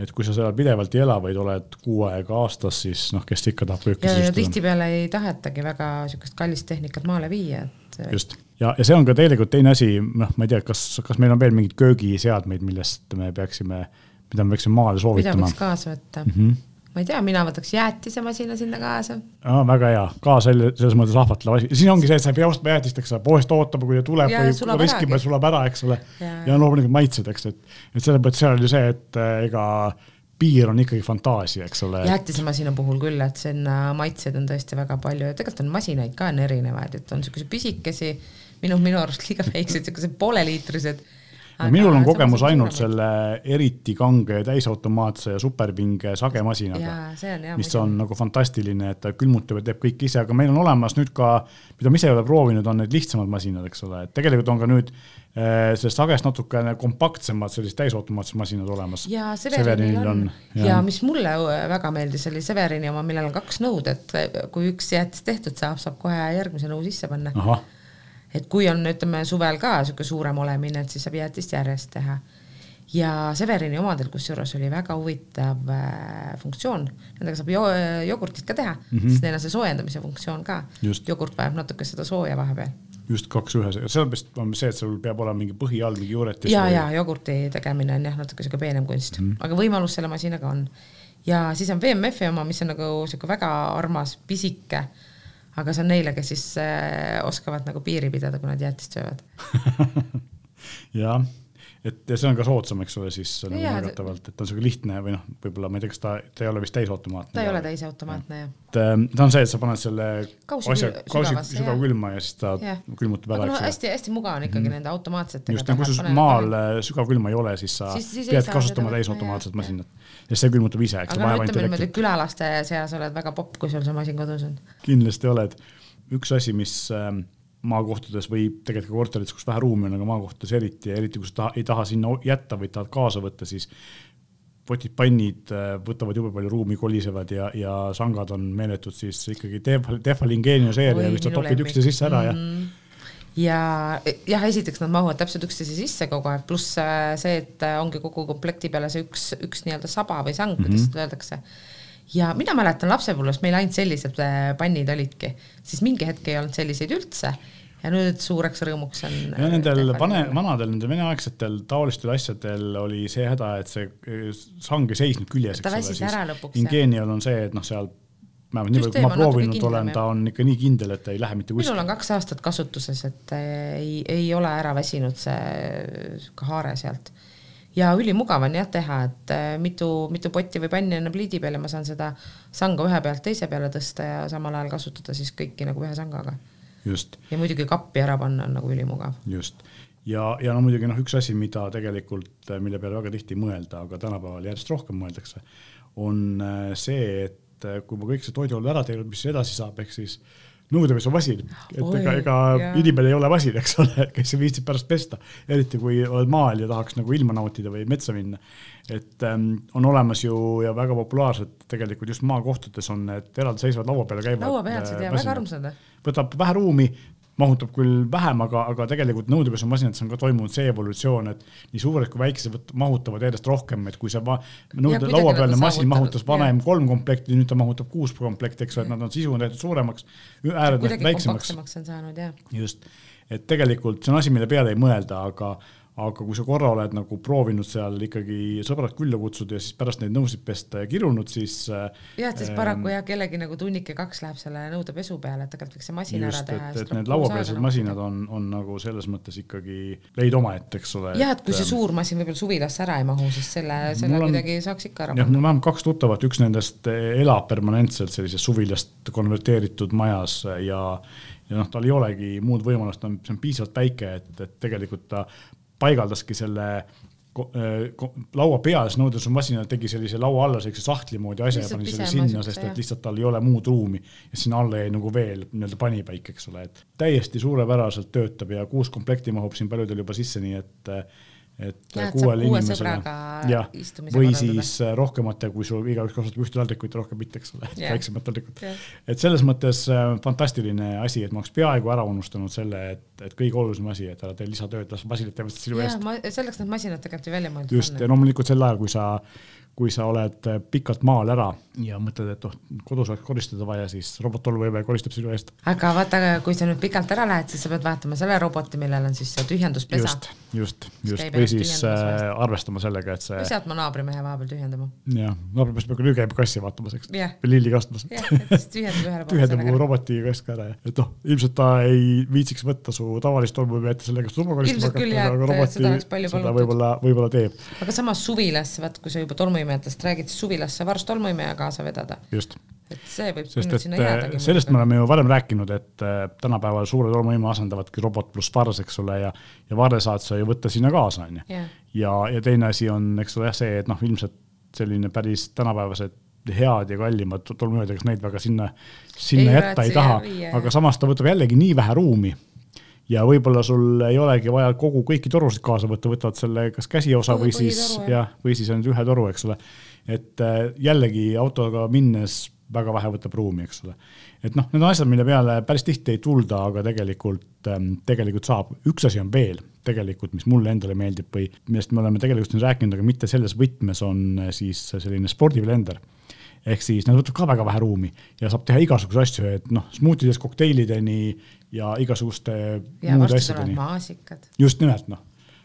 et kui sa seal pidevalt ei ela, vaid oled kuu aega aastas, siis noh, kes ikka tahab kööki
sisustada. ja tihtipeale ei tahetagi väga niisugust kallist tehnikat maale viia, et.
just, ja, ja see on ka tegelikult teine asi, noh, ma ei tea, kas, kas meil on veel mingeid köögiseadmeid, millest me peaksime, mida me peaksime maale soovitama.
mida võiks kaasa võtta mm? -hmm ma ei tea, mina võtaks jäätisemasina sinna kaasa.
aa, väga hea, ka selle, selles mõttes ahvatlev asi, siin ongi see, et sa ei pea ostma jäätist, eks ole, poest ootama, kui ta tuleb ja, või riskima, sulab ära, eks ole. ja, loomulikult maitsed, eks, et, et selles mõttes seal on ju see, et äh, ega piir on ikkagi fantaasia, eks ole.
jäätisemasina puhul küll, et sinna maitseid on tõesti väga palju ja tegelikult on masinaid ka on erinevaid, et on niisuguseid pisikesi, minu, minu arust liiga väiksed, niisugused pooleliitrised
no minul on kogemus ainult selle eriti kange täisautomaatse ja superpinge sagemasinaga, mis on nagu fantastiline, et ta külmutab ja teeb kõik ise, aga meil on olemas nüüd ka, mida ma ise ei ole proovinud, on need lihtsamad masinad, eks ole, et tegelikult on ka nüüd eh, sellest sagest natukene kompaktsemad sellised täisautomaatsed masinad olemas.
ja Severinil on, on ja. ja mis mulle väga meeldis, oli Severini oma, millel on kaks nõud, et kui üks jäätis tehtud saab, saab kohe järgmise nõu sisse panna et kui on, ütleme suvel ka niisugune suurem olemine, et siis saab jäätist järjest teha. ja Severini omadel kusjuures oli väga huvitav äh, funktsioon, nendega saab jo jogurtit ka teha mm, -hmm. sest neil on see soojendamise funktsioon ka. jogurt vajab natuke seda sooja vahepeal
just kaks ühes, sellepärast on see, et sul peab olema mingi põhi all mingi juuretis.
ja või..., ja jogurti tegemine on jah, natuke sihuke peenem kunst mm, -hmm. aga võimalus selle masinaga on. ja siis on VMF-i oma, mis on nagu sihuke väga armas, pisike aga see on neile, kes siis äh, oskavad nagu piiri pidada, kui nad jäätist söövad. (laughs)
Jah, et ja see on ka soodsam, eks ole, siis nagu märgatavalt, et ta on sihuke lihtne või noh, võib-olla ma ei tea, kas ta, ta ei ole vist täisautomaatne.
ta ei ole täisautomaatne jah.
et äh, ta on see, et sa paned selle kausi, asja, kausi sügavkülma ja siis ta ja. külmutab ära.
No, hästi-hästi mugav on ikkagi mm nende automaatsetega.
just, kui sul maal sügavkülma ei ole, siis sa siis, siis pead kasutama täisautomaatset masinat. ja see külmutab ise, eks.
aga no ütleme niimoodi, külalaste seas oled väga popp, kui sul see masin kodus on.
kindlasti oled. üks asi, mis äh, maakohtades või tegelikult ka korterites, kus vähe ruumi on, aga maakohtades eriti ja eriti, kui sa taha, ei taha sinna jätta, vaid tahad kaasa võtta, siis potid, pannid võtavad jube palju ruumi, kolisevad ja, ja sangad on meeletud, siis ikkagi Tehval Ingenio seeria, mis sa topid üksteise sisse ära ja mm
ja jah, esiteks nad mahuvad täpselt üksteise sisse kogu aeg, pluss äh, see, et ongi kogu komplekti peale see üks, üks nii-öelda saba või sang mm, -hmm. kuidas seda öeldakse. Ja mina mäletan lapsepõlvest meil ainult sellised pannid olidki, siis mingi hetk ei olnud selliseid üldse ja nüüd suureks rõõmuks on.
ja nendel pane, vanadel, nendel veneaegsetel taolistel asjadel oli see häda, et see eh, sang ei seisnud küljes.
ta väsis ära lõpuks.
Ingenial on see, et noh, seal vähemalt nii palju, kui ma proovinud olen, ta on ikka nii kindel, et ei lähe mitte kuskile.
minul on kaks aastat kasutuses, et ei, ei ole ära väsinud see sihuke haare sealt. Ja ülimugav on jah teha, et eh, mitu, mitu potti või panni on pliidi peal ja ma saan seda sanga ühe pealt teise peale tõsta ja samal ajal kasutada siis kõiki nagu ühe sangaga
just.
ja muidugi kappi ära panna on nagu ülimugav.
just ja, ja no muidugi noh, üks asi, mida tegelikult, mille peale väga tihti ei mõelda, aga tänapäeval järjest rohkem mõeldakse, on äh, see, et äh, kui ma kõik see toiduolud ära teinud, mis edasi saab, ehk siis nõudepesumasin, et
Oi,
ega, ega
jaa.
inimene ei ole masin, eks ole, kes ei viitsi pärast pesta. eriti kui oled maal ja tahaks nagu ilma nautida või metsa minna. et ähm, on olemas ju ja väga populaarsed tegelikult just maakohtades on need eraldiseisvad laua peal käivad.
lauapealsed ja väga armsad.
võtab vähe ruumi mahutab küll vähem, aga, aga tegelikult nõudepesumasinates on ka toimunud see evolutsioon, et nii suured kui väiksed mahutavad järjest rohkem, et kui see va, nõude,
nad on
masin mahutas vanem kolm komplekti, nüüd ta mahutab kuus komplekti, eks ole, et nad on sisu on tehtud suuremaks, ääred väiksemaks. just, et tegelikult see on asi, mille peale ei mõelda, aga aga kui sa korra oled nagu proovinud seal ikkagi sõbrad külla kutsuda ja siis pärast neid nõusid pesta ja kirunud, siis
jah, et siis
ähm,
paraku jah, kellegi nagu tunnike kaks läheb selle nõudepesu peale, et tegelikult võiks see masin
just,
ära teha.
et, et need lauapealsed masinad on, on nagu selles mõttes ikkagi leid omaette, eks ole.
jah, et kui see suur masin võib-olla suvilasse ära ei mahu, siis selle, selle
on-
kuidagi saaks ikka ära
jah, mul on vähemalt kaks tuttavat, üks nendest elab permanentselt sellises suvilast konverteeritud majas ja, ja noh, tal ei olegi muud võimalust, ta on, see on piisavalt väike, et, et tegelikult ta paigaldaski selle ko, laua peal, siis nõudlusmasina tegi sellise laua alla sellise sahtli moodi asja ja pani selle sinna, sest et lihtsalt tal ei ole muud ruumi. ja sinna alla jäi nagu veel nii-öelda panipäik, eks ole, et täiesti suurepäraselt töötab ja kuus komplekti mahub siin paljudel juba sisse, nii et
Jah, et saab
kuuele
kuue
inimesele
sõbraga
jah, või siis äh, rohkemate, kui sul igaüks kasutab ühte taldrikut ja rohkem mitte, eks ole, väiksemat taldrikut. Et selles mõttes äh, fantastiline asi, et ma oleks peaaegu ära unustanud selle, et, et kõige olulisem asi, et ära tee lisatööd, las masinad teevad seda sinu eest.
selleks need masinad tegelikult ju välja mõeldud
just, ja loomulikult sel ajal, kui sa, kui sa oled äh, pikalt maal ära ja mõtled, et oh, kodus oleks koristada vaja, siis robot-tolmuimeja koristab sinu eest.
aga vaata, kui sa nüüd pikalt ära lähed, siis sa pead vaatama selle roboti, millel on siis see tühjenduspesa.
just, just, just, või siis
vahest.
arvestama sellega, et see
või sealt ma naabrimehe vahepeal tühjendama.
jah, naabrimees peab ka nüüd käima kassi vaatamas, eks või lilli kastmas
jah, et siis tühjendab ühele (laughs) poole
tühjendab mu roboti kass ka ära ja, et noh, ilmselt ta ei viitsiks võtta su tavalist tolmuimet ja sellega tuba
Ilmselt küll jah, et seda
seda võib-olla, võib-olla teeb,
aga samas suvilasse, vaat kui sa juba tolmuimejatest räägid, siis suvilasse varsti tolmuimeja kaasa vedada.
just.
et see võib
sest et
sinna jäädagi.
äh, sellest me oleme ju varem rääkinud, et äh, tänapäeval suure tolmuime asendavadki robot pluss varres, eks ole, ja ja varre saad sa ju võtta sinna kaasa, on ju.
Jah.
ja, ja teine asi on, eks ole jah, see, et noh, ilmselt selline päris tänapäevased head ja kallimad tolmuimed, ega neid väga sinna, sinna
Ei
jätta ei taha
ja
aga samas ta võtab jällegi nii vähe ruumi ja võib-olla sul ei olegi vaja kogu kõiki torusid kaasa võtta, võtad selle kas käsiosa või siis
jah.
või siis ainult ühe toru, eks ole. et äh, jällegi autoga minnes väga vähe võtab ruumi, eks ole. et noh, need on asjad, mille peale päris tihti ei tulda, aga tegelikult, tegelikult saab. üks asi on veel tegelikult, mis mulle endale meeldib või millest me oleme tegelikult siin rääkinud, aga mitte selles võtmes, on äh, siis siis spordiblender ehk siis nad võtavad ka väga vähe ruumi ja saab teha igasuguseid asju, et noh, smuutidest kokteilideni ja igasuguste
ja
muude asjadeni.
maasikad.
just nimelt, noh,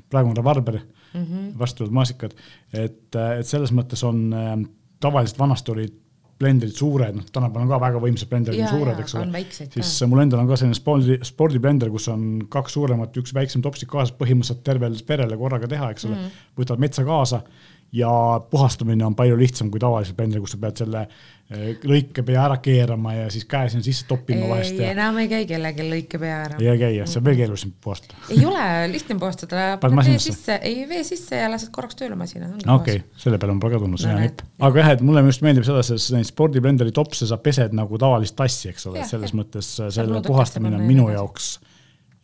praegu on rabarber mm. -hmm. varsti tulevad maasikad, et, et selles mõttes on äh, tavaliselt vanasti olid blendrid suured, noh, tänapäeval on ka väga võimsad blendrid,
Jaa,
suured, eks ole siis
ka.
mul endal on ka selline spordi, spordiblender, kus on kaks suuremat, üks väiksem topsik kaasas, põhimõtteliselt tervele perele korraga teha, eks ole mm. -hmm. võtad metsa kaasa ja puhastamine on palju lihtsam kui tavalisel blendril, kus sa pead selle eh, lõikepea ära keerama ja siis käe sinna sisse toppima vahest
ei,
ja
enam ei käi kellelgi lõikepea ära.
ei käi jah, see on veel keerulisem puhastada.
ei ole lihtne puhastada, paned vee sisse, ei vee sisse ja lased korraks tööle masina.
okei okay,, selle peale on pole ka tulnud see hea nipp. aga jah, et mulle just meeldib seda, sest neid spordiblenderi topse sa pesed nagu tavalist tassi, eks ole, et selles
jah.
mõttes
Saab
selle puhastamine on
ja
minu jaoks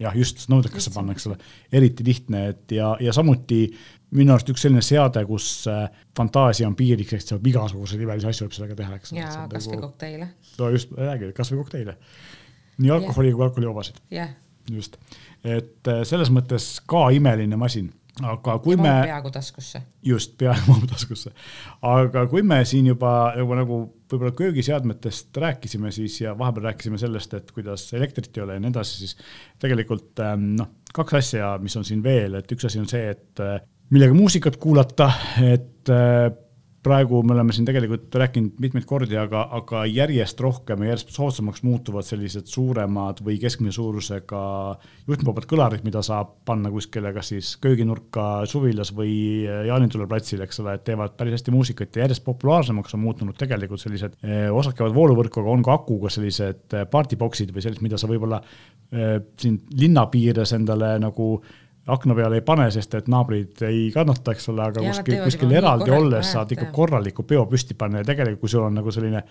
jah, just nõudekasse panna, eks ole, eriti lihtne, et ja, ja samuti minu arust üks selline seade, kus äh, fantaasia on piiriks, ehk saab igasuguseid imelisi asju võib sellega teha, eks ole.
ja kasvõi kokteile,
no just, räägi, kasvõi kokteile. nii alkoholi kui alkoholivoobasid,
jah.
just. et äh, selles mõttes ka imeline masin, aga kui
ja
me
peaaegu taskusse.
just, peaaegu (laughs) taskusse. aga kui me siin juba, juba nagu võib-olla köögiseadmetest rääkisime siis ja vahepeal rääkisime sellest, et kuidas elektrit ei ole ja nii edasi, siis tegelikult ähm, noh, kaks asja, mis on siin veel, et üks asi on see, et äh, millega muusikat kuulata, et äh, praegu me oleme siin tegelikult rääkinud mitmeid kordi, aga, aga järjest rohkem ja järjest soodsamaks muutuvad sellised suuremad või keskmise suurusega juhtmevabad kõlarid, mida saab panna kuskile, kas siis kööginurka suvilas või Jaanitule platsil, eks ole, et teevad päris hästi muusikat ja järjest populaarsemaks on muutunud tegelikult sellised eh, osad käivad vooluvõrku, aga on ka akuga sellised eh, partyboksid või sellised, mida sa võib-olla siin linna piires endale nagu akna peale ei pane, sest et naabrid ei kannata, eks ole, aga
Ja
kuskil, kuskil eraldi olles saad ikka korraliku peo püsti panna ja tegelikult, kui sul on nagu selline,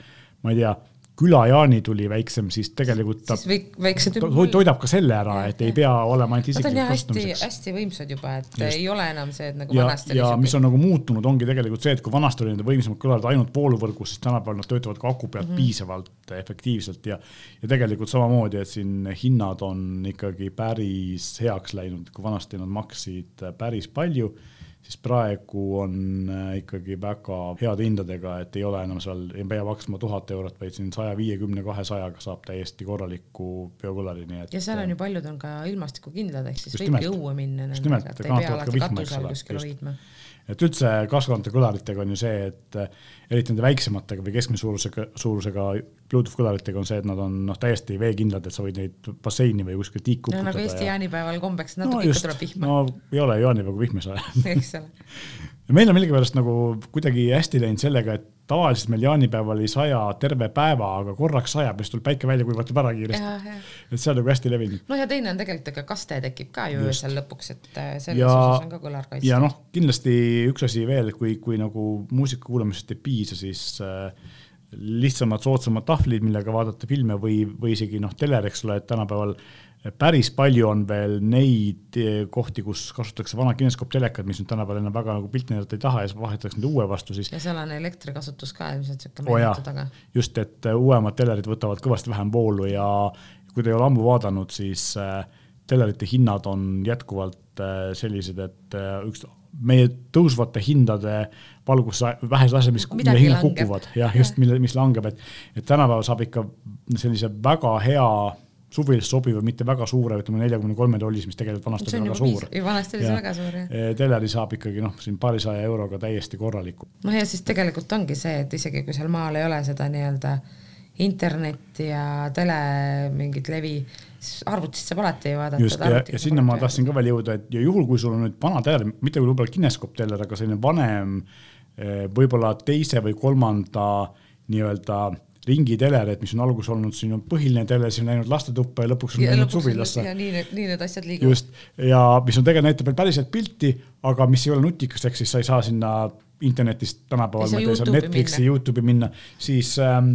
ma ei tea, külajaani tuli väiksem, siis tegelikult ta
siis väiksed
to toidab ka selle ära, et ei pea olema ainult
isiklikult kasutamiseks. hästi võimsad juba, et Just. ei ole enam see, et nagu
ja,
vanasti
ja mis on nagu muutunud, ongi tegelikult see, et kui vanasti olid need võimsamad kõlarid ainult vooluvõrgus, siis tänapäeval nad töötavad ka aku pealt mm -hmm. piisavalt efektiivselt ja ja tegelikult samamoodi, et siin hinnad on ikkagi päris heaks läinud, kui vanasti nad maksid päris palju siis praegu on äh, ikkagi väga heade hindadega, et ei ole enam seal, ei pea maksma tuhat eurot, vaid siin saja viiekümne, kahesajaga saab täiesti korraliku biokõlari, nii et.
ja seal on ju paljud on ka ilmastikukindlad, ehk siis võibki õue minna ei pea alati katuse all kuskil hoidma
et üldse kasvavate kõlaritega on ju see, et eriti nende väiksematega või keskmise suurusega, suurusega Bluetooth kõlaritega on see, et nad on noh, täiesti veekindlad, et sa võid neid basseini või kuskil tiiki
uputada. no nagu Eesti ja... jaanipäeval kombeks, natuke no, ikka tuleb vihma.
no ei ole jaanipäev, kui vihma ei saa. (laughs)
eks ole.
meil on millegipärast nagu kuidagi hästi läinud sellega, et tavaliselt meil jaanipäeval ei saja terve päeva, aga korraks sajab ja siis tuleb päike välja, kuivatab ära kiiresti. et see on nagu hästi levinud.
noh, ja teine on tegelikult, ega kaste tekib ka ju öösel lõpuks, et äh, selles ja, osas on ka kõlar kaitstud.
ja noh, kindlasti üks asi veel, kui, kui nagu muusika kuulamisest ei piisa, siis äh, lihtsamad, soodsamad tahvlid, millega vaadata filme või, või isegi noh, teler, eks ole, et tänapäeval päris palju on veel neid eh, kohti, kus kasutatakse vana kineskooptelekat, mis nüüd tänapäeval enam väga nagu pilti näidata ei taha ja siis vahetatakse nende uue vastu siis.
ja seal on elektrikasutus ka ilmselt siuke meeletu taga.
just, et eh, uuemad telerid võtavad kõvasti vähem voolu ja kui te ei ole ammu vaadanud, siis äh, telerite hinnad on jätkuvalt sellised, et üks meie tõusvate hindade valguses vähesed asjad, mis, mille hinnad kukuvad, jah, just, mille, mis langeb, et, et tänapäeval saab ikka sellise väga hea suvilist sobiva, mitte väga suure, ütleme neljakümne kolme tollis, mis tegelikult vanasti oli väga suur.
vanasti oli see väga suur, jah.
Teleri saab ikkagi noh, siin paarisaja euroga täiesti korralikku.
noh, ja siis tegelikult ongi see, et isegi kui seal maal ei ole seda nii-öelda internetti ja tele mingit levi, siis arvutist saab alati vaadata.
just, ja, ja sinna ma tahtsin ka veel jõuda, et ja juhul, kui sul on nüüd vana teler, mitte küll võib-olla kineskoop teler, aga selline vanem, võib-olla teise või kolmanda nii-öelda ringitelerid, mis on alguses olnud sinu põhiline tele, siis on läinud lastetuppa ja lõpuks on läinud suvilasse.
ja nii need, nii need asjad liiguvad.
just, ja mis on tegelikult näitab veel päriselt pilti, aga mis ei ole nutikas, ehk siis sa ei saa sinna internetist tänapäeval, ma ei tea, Netflixi, Youtube'i minna, siis ähm,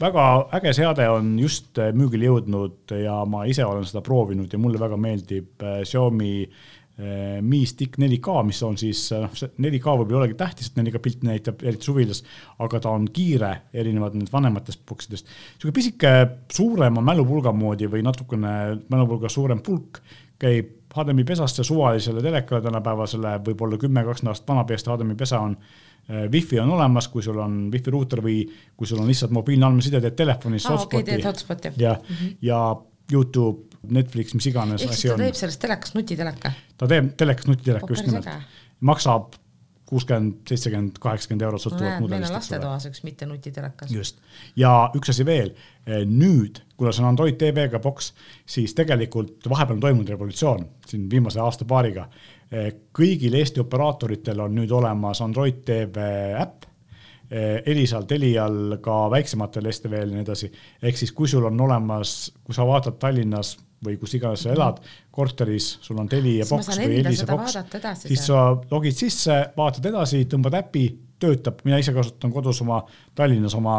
väga äge seade on just äh, müügile jõudnud ja ma ise olen seda proovinud ja mulle väga meeldib äh, Xiaomi Mi Stick 4K, mis on siis noh, see 4K võib-olla ei olegi tähtis, et 4K pilti näitab, eriti suvilas, aga ta on kiire, erinevalt nendest vanematest boksidest. niisugune pisike suurema mälupulga moodi või natukene mälupulga suurem pulk käib HDMI pesasse suvalisele telekale tänapäevasele, võib-olla kümme, kakskümmend aastat vana peast HDMI pesa on eh, Wi-Fi on olemas, kui sul on Wi-Fi ruuter või kui sul on lihtsalt mobiilne andmeside, teed telefonis
ah, hotspoti. okay,,
jah, ja, mm -hmm. ja Youtube Netflix, mis iganes
ehk siis ta teeb sellest telekast nutiteleka?
ta teeb telekast nutiteleka, just nimelt. maksab kuuskümmend, seitsekümmend, kaheksakümmend eurot sõltuvalt
mudelist. meil on lastetoas üks mitte nutitelekas.
just, ja üks asi veel, eh, nüüd, kuna see on Android TV-ga boks, siis tegelikult vahepeal on toimunud revolutsioon siin viimase aasta-paariga. Eh, kõigil Eesti operaatoritel on nüüd olemas Android TV äpp Eh, Elisal, Telial, ka väiksematel STV-l ja nii edasi. ehk siis, kui sul on olemas, kui sa vaatad Tallinnas või kus iganes sa elad korteris, sul on Telia boks või Elisa boks, siis sa logid sisse, vaatad edasi, tõmbad äpi, töötab, mina ise kasutan kodus oma Tallinnas oma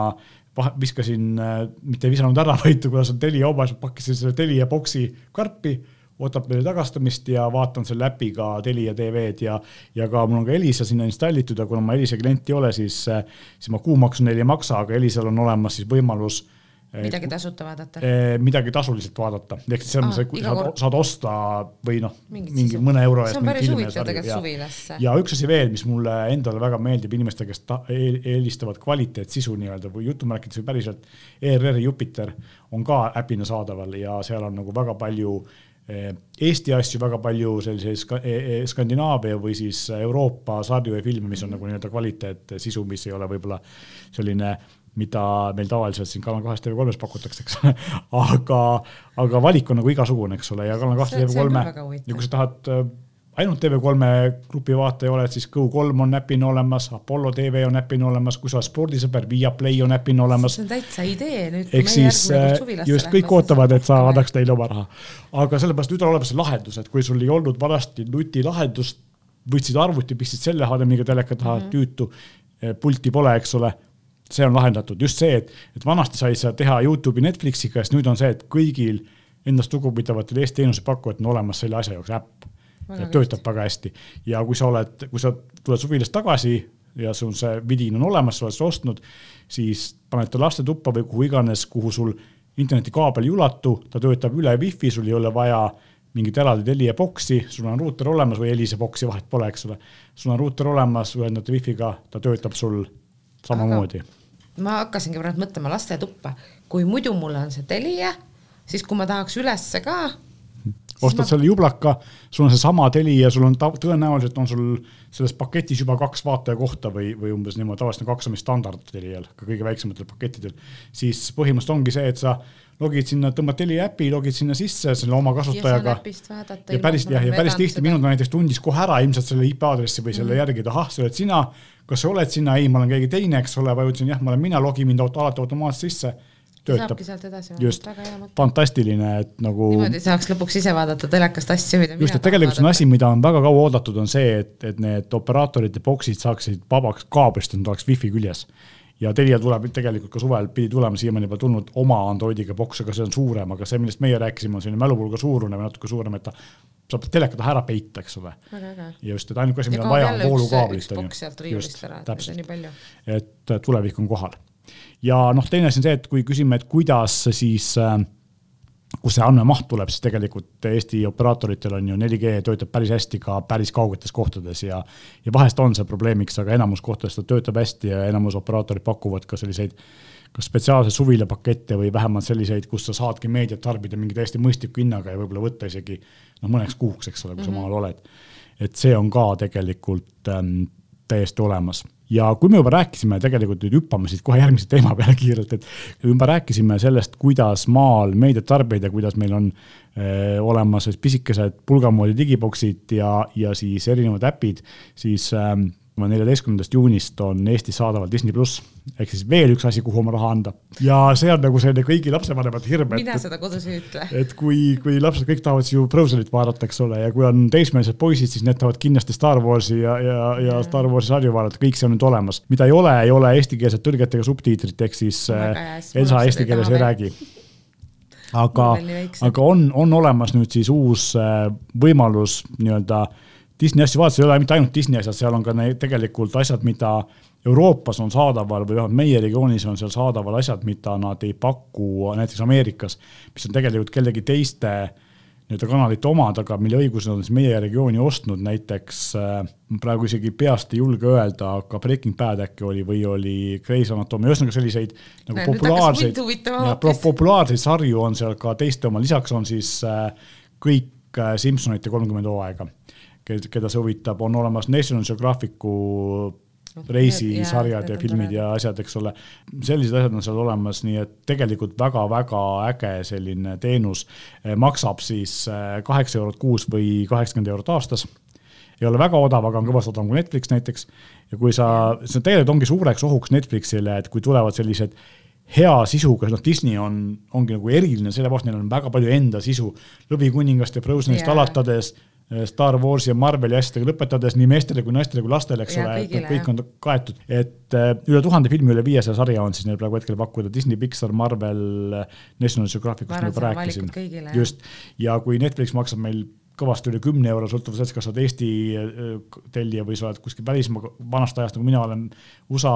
viskasin, äh, mitte ei visanud ära, (laughs) vaid kuna see on Telia oma, siis pakkisin selle Telia boksi karpi ootab meile tagastamist ja vaatan selle äpiga Telia TV-d ja, ja ka mul on ka Elisa sinna installitud ja kuna ma Elisa klient ei ole, siis, siis ma kuumaksu neile ei maksa, aga Elisal on olemas siis võimalus
eh, midagi tasuta vaadata?
Eh, midagi tasuliselt vaadata, ehk siis selles mõttes, et saad, saad osta või noh, mingi mõne euro
eest. see on päris huvitav tegelikult suvilasse.
ja üks asi veel, mis mulle endale väga meeldib, inimeste, kes eelistavad kvaliteetsisu nii-öelda või jutumärkides või päriselt, ERR-i Jupiter on ka äpina saadaval ja seal on nagu väga palju Eh, Eesti asju väga palju selliseid e, e, Skandinaavia või siis Euroopa sarju ja filme, mis on nagu nii-öelda kvaliteetsisu, mis ei ole võib-olla selline, mida meil tavaliselt siin Kanal kahes TV3-s pakutakse, eks ole (laughs) aga, aga valik on nagu igasugune, eks ole, ja Kanal kahte TV3 ja kui sa tahad ainult TV3 grupi vaataja oled, siis Go3 on äpina olemas, Apollo tv on äpina olemas, kui sa oled spordisõber, Viaplay on äpina olemas.
see on täitsa idee nüüd.
ehk siis äh, just kõik ootavad, et sa annaks neile oma raha. aga sellepärast nüüd on olemas lahendus, et kui sul ei olnud vanasti nutilahendust, võtsid arvuti, pistsid selle HDMI-ga teleka taha mm, -hmm. tüütu, äh, pulti pole, eks ole see on lahendatud, just see, et, et vanasti sai seda teha Youtube'i, Netflixiga, siis nüüd on see, et kõigil endast lugupidavatel Eesti teenusepakkujatel on olemas selle asja jaoks äpp. töötab väga hästi ja kui sa oled, kui sa tuled suvilast tagasi ja sul see vidin on olemas, sa oled seda ostnud, siis paned ta lastetuppa või kuhu iganes, kuhu sul internetikaabel ei ulatu, ta töötab üle wifi, sul ei ole vaja mingit eraldi Telia boksi, sul on ruuter olemas või Elisa boksi, vahet pole, eks ole. sul on ruuter olemas, ühendad wifi'ga, ta töötab sul samamoodi.
ma hakkasingi praegu mõtlema lastetuppa, kui muidu mul on see Telia, siis kui ma tahaks ülesse ka
ostad ma... selle jublaka, sul on seesama Telia, sul on tõenäoliselt on sul selles paketis juba kaks vaatajakohta või, või umbes niimoodi, tavaliselt on kaks on vist standard Telial, ka kõige väiksematel pakettidel. siis põhimõtteliselt ongi see, et sa logid sinna, tõmbad Telia äpi, logid sinna sisse selle oma kasutajaga. ja päris jah, ja päris tihti minul ta näiteks tundis kohe ära ilmselt selle IP aadressi või selle mm -hmm. järgi, et ahah, see oled sina. Kas sa oled sina, ei, ma olen keegi teine, eks ole, vajutasin jah, ma olen mina, logi mind alati automaatselt sisse töötab. just, fantastiline, et nagu.
niimoodi saaks lõpuks ise vaadata telekast asju, mida
just, et tegelikult see on asi, mida on väga kaua oodatud, on see, et, et need operaatorite boksid saaksid vabaks kaablist, et nad oleks wifi küljes. ja Telia tuleb tegelikult ka suvel pidi tulema, siiamaani pole tulnud oma Androidiga boks, aga see on suurem, aga see, millest meie rääkisime, on selline mälupulga suurune või natuke suurem, et ta saab teleka taha ära peita, eks ole. just, et ainuke asi, mida on vaja, on voolukaablit. just, täpselt, et tulevik on kohal ja noh, teine asi on see, et kui küsime, et kuidas siis äh, kus see andmemaht tuleb, siis tegelikult Eesti operaatoritel on ju 4G töötab päris hästi ka päris kaugetes kohtades ja, ja vahest on see probleemiks, aga enamus kohtades ta töötab hästi ja enamus operaatorid pakuvad ka selliseid kas spetsiaalseid suvilapakette või vähemalt selliseid, kus sa saadki meediat tarbida mingi täiesti mõistliku hinnaga ja võib-olla võtta isegi noh, mõneks kuuks, eks ole, kui sa mm -hmm. maal oled. et see on ka tegelikult ähm, täiesti olemas ja kui me juba rääkisime, tegelikult nüüd hüppame siit kohe järgmise teema peale (laughs) kiirelt, et juba rääkisime sellest, kuidas maal meediat tarbida, kuidas meil on äh, olemas pisikesed pulgamoodi digiboksid ja, ja siis erinevad äpid, siis äh, neljateistkümnendast juunist on Eestis saadaval Disney pluss, ehk siis veel üks asi, kuhu oma raha anda. ja see on nagu selline kõigi lapsevanemate hirm.
mina seda kodus ei ütle.
et kui, kui lapsed kõik tahavad ju Frozenit vaadata, eks ole, ja kui on teismelised poisid, siis need tahavad kindlasti Star Warsi ja, ja, ja Star Warsi sarju vaadata, kõik see on nüüd olemas. mida ei ole, ei ole eestikeelset tõlget ega subtiitrit, ehk siis äh, Elsa eesti keeles ei räägi aga, aga on, on olemas nüüd siis uus äh, võimalus nii-öelda äh, Disney asju vaadates ei ole mitte ainult Disney asjad, seal on ka need tegelikult asjad, mida Euroopas on saadaval või vähemalt meie regioonis on seal saadaval asjad, mida nad ei paku näiteks Ameerikas, mis on tegelikult kellegi teiste nii-öelda kanalite omad, aga mille õigused on siis meie regiooni ostnud, näiteks äh, praegu isegi peast ei julge öelda, aga Breaking Bad äkki oli või oli Grey's Anatomy, ühesõnaga selliseid nagu Näe, populaarseid, populaarseid sarju on seal ka teiste oma, lisaks on siis äh, kõik äh, Simsonite kolmkümmend hooaega keda see huvitab, on olemas National Geographicu reisisarjad ja, ja filmid ja asjad, eks ole. sellised asjad on seal olemas, nii et tegelikult väga-väga äge selline teenus. maksab siis eh, kaheksa eurot kuus või kaheksakümmend eurot aastas. ei ole väga odav, aga on kõvasti odavam kui Netflix näiteks. ja kui sa, see tegelikult ongi suureks ohuks Netflixile, et kui tulevad sellised hea sisuga, noh Disney on, ongi nagu eriline, sellepärast neil on väga palju enda sisu. lõvikuningast ja Frozenist yeah. alatades Star Warsi ja Marveli asjadega lõpetades nii meestele kui naistele kui lastele, eks ole, et kõik on kaetud. et äh, üle tuhande filmi, üle viiesaja sarja on siis neil praegu hetkel pakkuda Disney, Pixar, Marvel, National Geographic, kust ma juba rääkisin. just, ja kui Netflix maksab meil kõvasti üle kümne euro, sõltuvalt sellest, kas sa oled Eesti äh, tellija või sa oled kuskil välismaa vanast ajast, nagu mina olen USA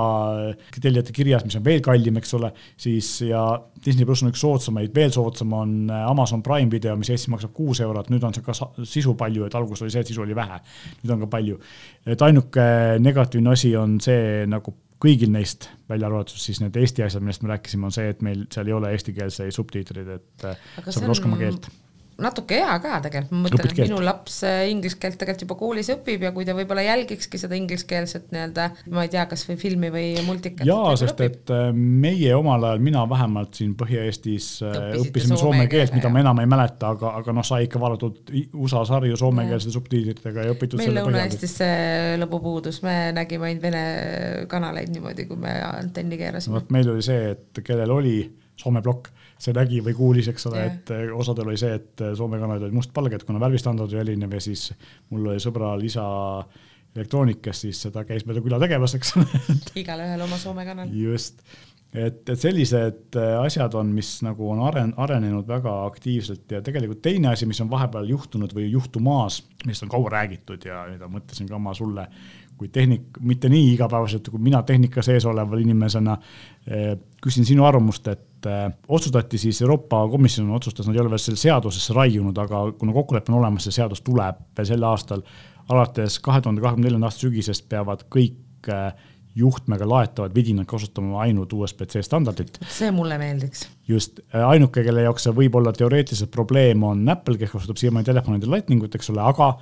tellijate kirjas, mis on veel kallim, eks ole, siis ja Disney pluss on üks soodsamaid, veel soodsam on äh, Amazon Prime video, mis Eestis maksab kuus eurot, nüüd on see ka sisu palju, et alguses oli see, et sisu oli vähe, nüüd on ka palju. et ainuke negatiivne asi on see nagu kõigil neist, välja arvatud siis need Eesti asjad, millest me rääkisime, on see, et meil seal ei ole eestikeelseid subtiitreid, et äh, sa pead oskama keelt
natuke hea ka tegelikult, ma mõtlen, et minu laps äh, inglise keelt tegelikult juba koolis õpib ja kui ta võib-olla jälgikski seda ingliskeelset nii-öelda, ma ei tea, kas või filmi või multikat.
jaa, sest õpib. et äh, meie omal ajal, mina vähemalt siin Põhja-Eestis äh, õppisime soome, soome keelt, mida ma enam ei mäleta, aga, aga noh, sai ikka vaadatud USA sarju soomekeelsete subtiitritega ja õpitud
meil Lõuna-Eestis see lõbu puudus, me nägime ainult vene kanaleid niimoodi, kui me antenni keerasime.
vot meil oli see, et kellel oli Soome plokk see nägi või kuulis, eks ole yeah., et eh, osadel oli see, et eh, Soome kanalid olid mustvalged, kuna värvistandard oli erinev ja siis mul oli sõbral isa elektroonikas, siis seda käis mööda küla tegemas, eks
igalühel oma Soome kanal.
just, et, et sellised äh, asjad on, mis nagu on aren-, arenenud väga aktiivselt ja tegelikult teine asi, mis on vahepeal juhtunud või juhtumas, millest on kaua räägitud ja mida mõtlesin ka ma sulle kui tehnik, mitte nii igapäevaselt kui mina tehnika sees oleva inimesena eh, küsin sinu arvamust, et eh, otsustati siis Euroopa Komisjon otsustas, nad ei ole veel selle seadusesse raiunud, aga kuna kokkulepe on olemas, see seadus tuleb sel aastal, alates kahe tuhande kahekümne neljanda aasta sügisest peavad kõik eh, juhtmega laetavad vidinad kasutama ainult USB-C standardit.
see mulle meeldiks.
just, ainuke, kelle jaoks see võib olla teoreetiliselt probleem, on Apple, kes kasutab siiamaani telefonide lightning ut, eks ole, aga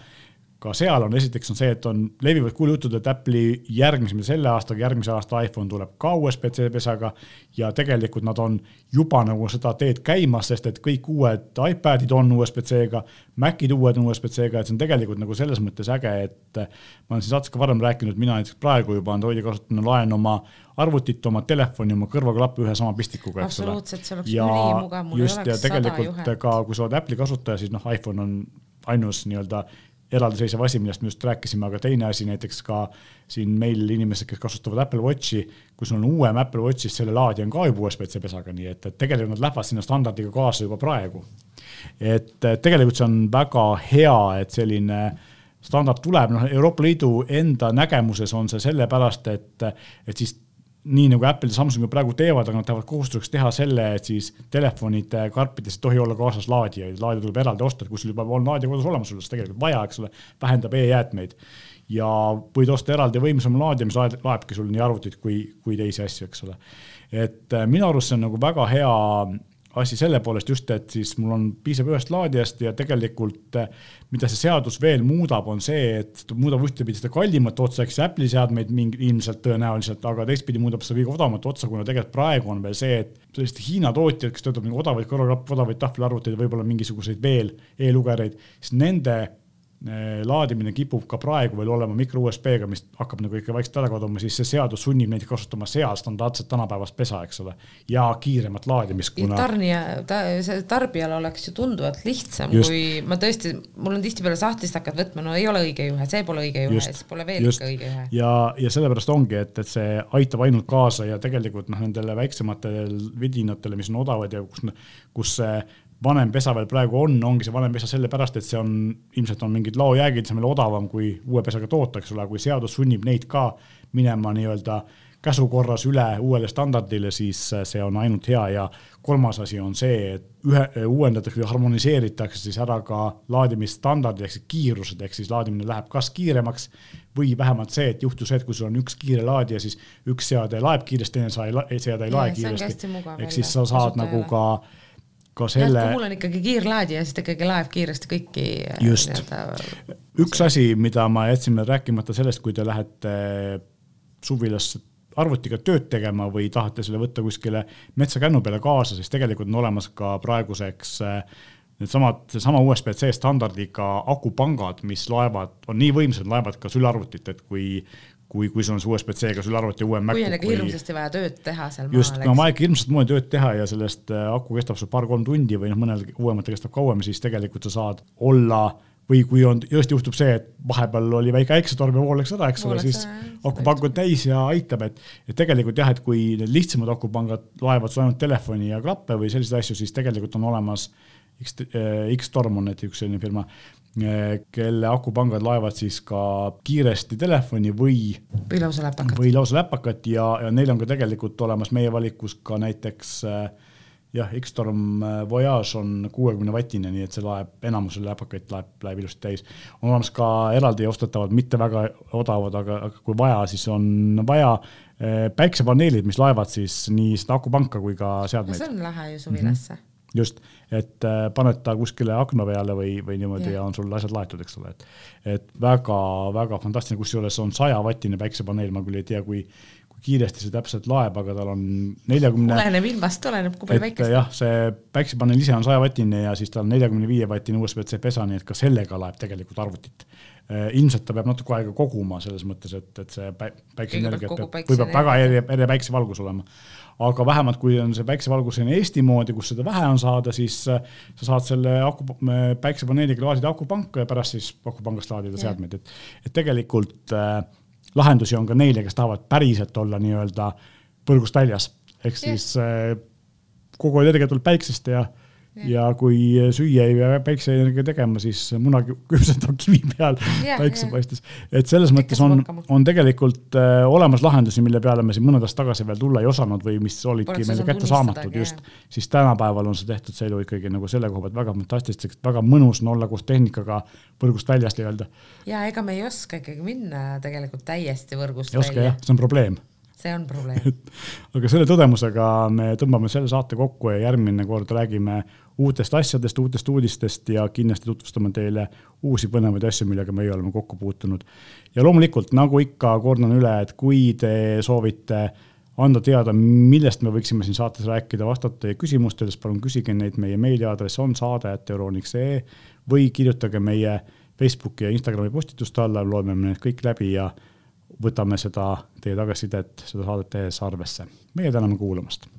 ka seal on, esiteks on see, et on, levivad kuulujutud, et Apple'i järgmise, mitte selle aastaga, järgmise aasta iPhone tuleb ka USB-C pesaga. ja tegelikult nad on juba nagu seda teed käimas, sest et kõik uued iPadid on USB-C-ga, Macid uued on USB-C-ga, et see on tegelikult nagu selles mõttes äge, et ma olen siin saates ka varem rääkinud, mina näiteks praegu juba Androidi kasutamine laen oma arvutit, oma telefoni, oma kõrvaklappe ühe sama pistikuga,
eks ole. absoluutselt, see oleks ülimugav, mul
ei oleks sada juhet. ka kui sa oled Apple'i kasutaja, siis noh, iPhone on ainus nii-öelda eraldiseisev asi, millest me just rääkisime, aga teine asi näiteks ka siin meil inimesed, kes kasutavad Apple Watchi, kui sul on uuem Apple Watch, siis selle laadija on ka juba USB-C pesaga, nii et, et tegelikult nad lähevad sinna standardiga kaasa juba praegu. et tegelikult see on väga hea, et selline standard tuleb, noh, Euroopa Liidu enda nägemuses on see sellepärast, et, et siis nii nagu Apple ja Samsung praegu teevad, aga nad tahavad kohustuseks teha selle, et siis telefonide karpides ei tohi olla kaasas laadijaid, laadija tuleb eraldi osta, kui sul juba on laadija kodus olemas, sul seda tegelikult vaja, eks ole, vähendab e-jäätmeid. ja võid osta eraldi võimsama laadija, mis laebki sul nii arvutit kui, kui teisi asju, eks ole. et äh, minu arust see on nagu väga hea asi selle poolest just, et siis mul on, piisab ühest laadijast ja tegelikult eh, mida see seadus veel muudab, on see, et muudab ühtepidi seda kallimat otsa, eks Apple'i seadmeid mingi ilmselt tõenäoliselt, aga teistpidi muudab seda kõige odavamat otsa, kuna tegelikult praegu on veel see, et sellised Hiina tootjad, kes töötavad nagu odavaid kõrvaklappe, odavaid tahvelarvuteid, võib-olla mingisuguseid veel e-lugereid, siis nende laadimine kipub ka praegu veel olema mikro USB-ga, mis hakkab nagu ikka vaikselt ära kaduma, siis see seadus sunnib neid kasutama seal standardset tänapäevast pesa, eks ole. ja kiiremat laadimist,
kuna. tarnija ta,, see tarbijal oleks ju tunduvalt lihtsam, kui ma tõesti, mul on tihtipeale sahtlist hakkad võtma, no ei ole õige juhe, see pole õige juhe, siis pole veel just. ikka õige juhe.
ja, ja sellepärast ongi, et, et see aitab ainult kaasa ja tegelikult noh, nendele väiksematele vidinatele, mis on odavad ja kus, kus see vanem pesa veel praegu on, ongi see vanem pesa sellepärast, et see on, ilmselt on mingid laojäägid, see on veel odavam kui uue pesaga toota, eks ole, kui seadus sunnib neid ka minema nii-öelda käsukorras üle uuele standardile, siis see on ainult hea ja kolmas asi on see, et ühe, uuendatakse või harmoniseeritakse siis ära ka laadimisstandardid ehk siis kiirused, ehk siis laadimine läheb kas kiiremaks või vähemalt see, et juhtus see, et kui sul on üks kiire laadija, siis üks seade laeb kiiresti, teine seade ei lae kiiresti. ehk siis sa saad nagu ka ka selle.
mul on ikkagi kiirlaadija, siis ta ikkagi laeb kiiresti kõiki.
Äh, just, üks asi, mida ma jätsin veel rääkimata sellest, kui te lähete suvilasse arvutiga tööd tegema või tahate selle võtta kuskile metsakännu peale kaasa, siis tegelikult on olemas ka praeguseks äh, needsamad, seesama USB-C standardiga akupangad, mis laevad, on nii võimsad, laevad ka sülearvutit, et kui, kui, kui sul on see USB-C-ga sul arvuti uuem
MacBook. kui on ikka hirmsasti vaja tööd teha seal
maal. just, no vaja ikka hirmsasti moodi tööd teha ja sellest äh, aku kestab sul paar-kolm tundi või noh, mõnel uuematel kestab kauem, siis tegelikult sa saad olla või kui on, tõesti juhtub see, et vahepeal oli väike äiksetorm ja vool läks ära, eks ole, siis akupank on täis ja aitab, et, et tegelikult jah, et kui need lihtsamad akupangad laevad sul ainult telefoni ja klappe või selliseid asju, siis tegelikult on olemas X, äh, X-Torm on näiteks üks selline firma, kelle akupangad laevad siis ka kiiresti telefoni või.
või lausa läpakat.
või lausa läpakat ja, ja neil on ka tegelikult olemas meie valikus ka näiteks eh, jah, X-Storm eh, Voyage on kuuekümne vatine, nii et see laeb enamusel läpakaid laeb, läheb ilusti täis. on olemas ka eraldi ostetavad, mitte väga odavad, aga, aga kui vaja, siis on vaja päiksepaneelid, mis laevad siis nii seda akupanka kui ka seadmeid.
see on lahe ju suvilasse mm. -hmm
just, et äh, paned ta kuskile akna peale või, või niimoodi ja. ja on sul asjad laetud, eks ole, et, et väga-väga fantastiline, kusjuures on sajavatine päiksepaneel, ma küll ei tea, kui, kui kiiresti see täpselt laeb, aga tal on neljakümne
40.... oleneb ilmast, oleneb, kui palju päikest.
jah, see päiksepaneel ise on sajavatine ja siis tal on neljakümne viie vatine USB-C pesa, nii et ka sellega laeb tegelikult arvutit ilmselt ta peab natuke aega koguma selles mõttes, et, et see päikeseenergia peab,
päikse
võib väga eri, eri päiksevalgus olema. aga vähemalt, kui on see päiksevalgus selline Eesti moodi, kus seda vähe on saada, siis äh, sa saad selle aku, äh, päiksepaneeliga laadida akupanka ja pärast siis akupangast laadida seadmeid, et, et tegelikult äh, lahendusi on ka neile, kes tahavad päriselt olla nii-öelda võrgust väljas, ehk siis äh, kogu energia tuleb päiksest ja äh, ja kui süüa ei pea päikseenergia tegema, siis muna küpsetab kivi peal (laughs) päikse paistes. et selles mõttes on, on tegelikult äh, olemas lahendusi, mille peale me siin mõned aastad tagasi veel tulla ei osanud või mis olidki meile kättesaamatud just, siis tänapäeval on see tehtud see elu ikkagi nagu selle koha pealt väga fantastilisteks, väga mõnus on olla koos tehnikaga võrgust väljas nii-öelda.
ja ega me ei oska ikkagi minna tegelikult täiesti võrgust
ei jah, see on probleem.
See on probleem. (laughs)
Aga selle tõdemusega me tõmbame selle saate kokku ja järgmine kord räägime uutest asjadest, uutest uudistest ja kindlasti tutvustame teile uusi põnevaid asju, millega meie oleme kokku puutunud. ja loomulikult, nagu ikka, kordan üle, et kui te soovite anda teada, millest me võiksime siin saates rääkida, vastata teie küsimustele, siis palun küsige neid, meie meiliaadress on saade.euroniks.ee või kirjutage meie Facebooki ja Instagrami postituste alla, loeme need kõik läbi ja võtame seda teie tagasisidet, seda saadet tehes arvesse. meie täname kuulamast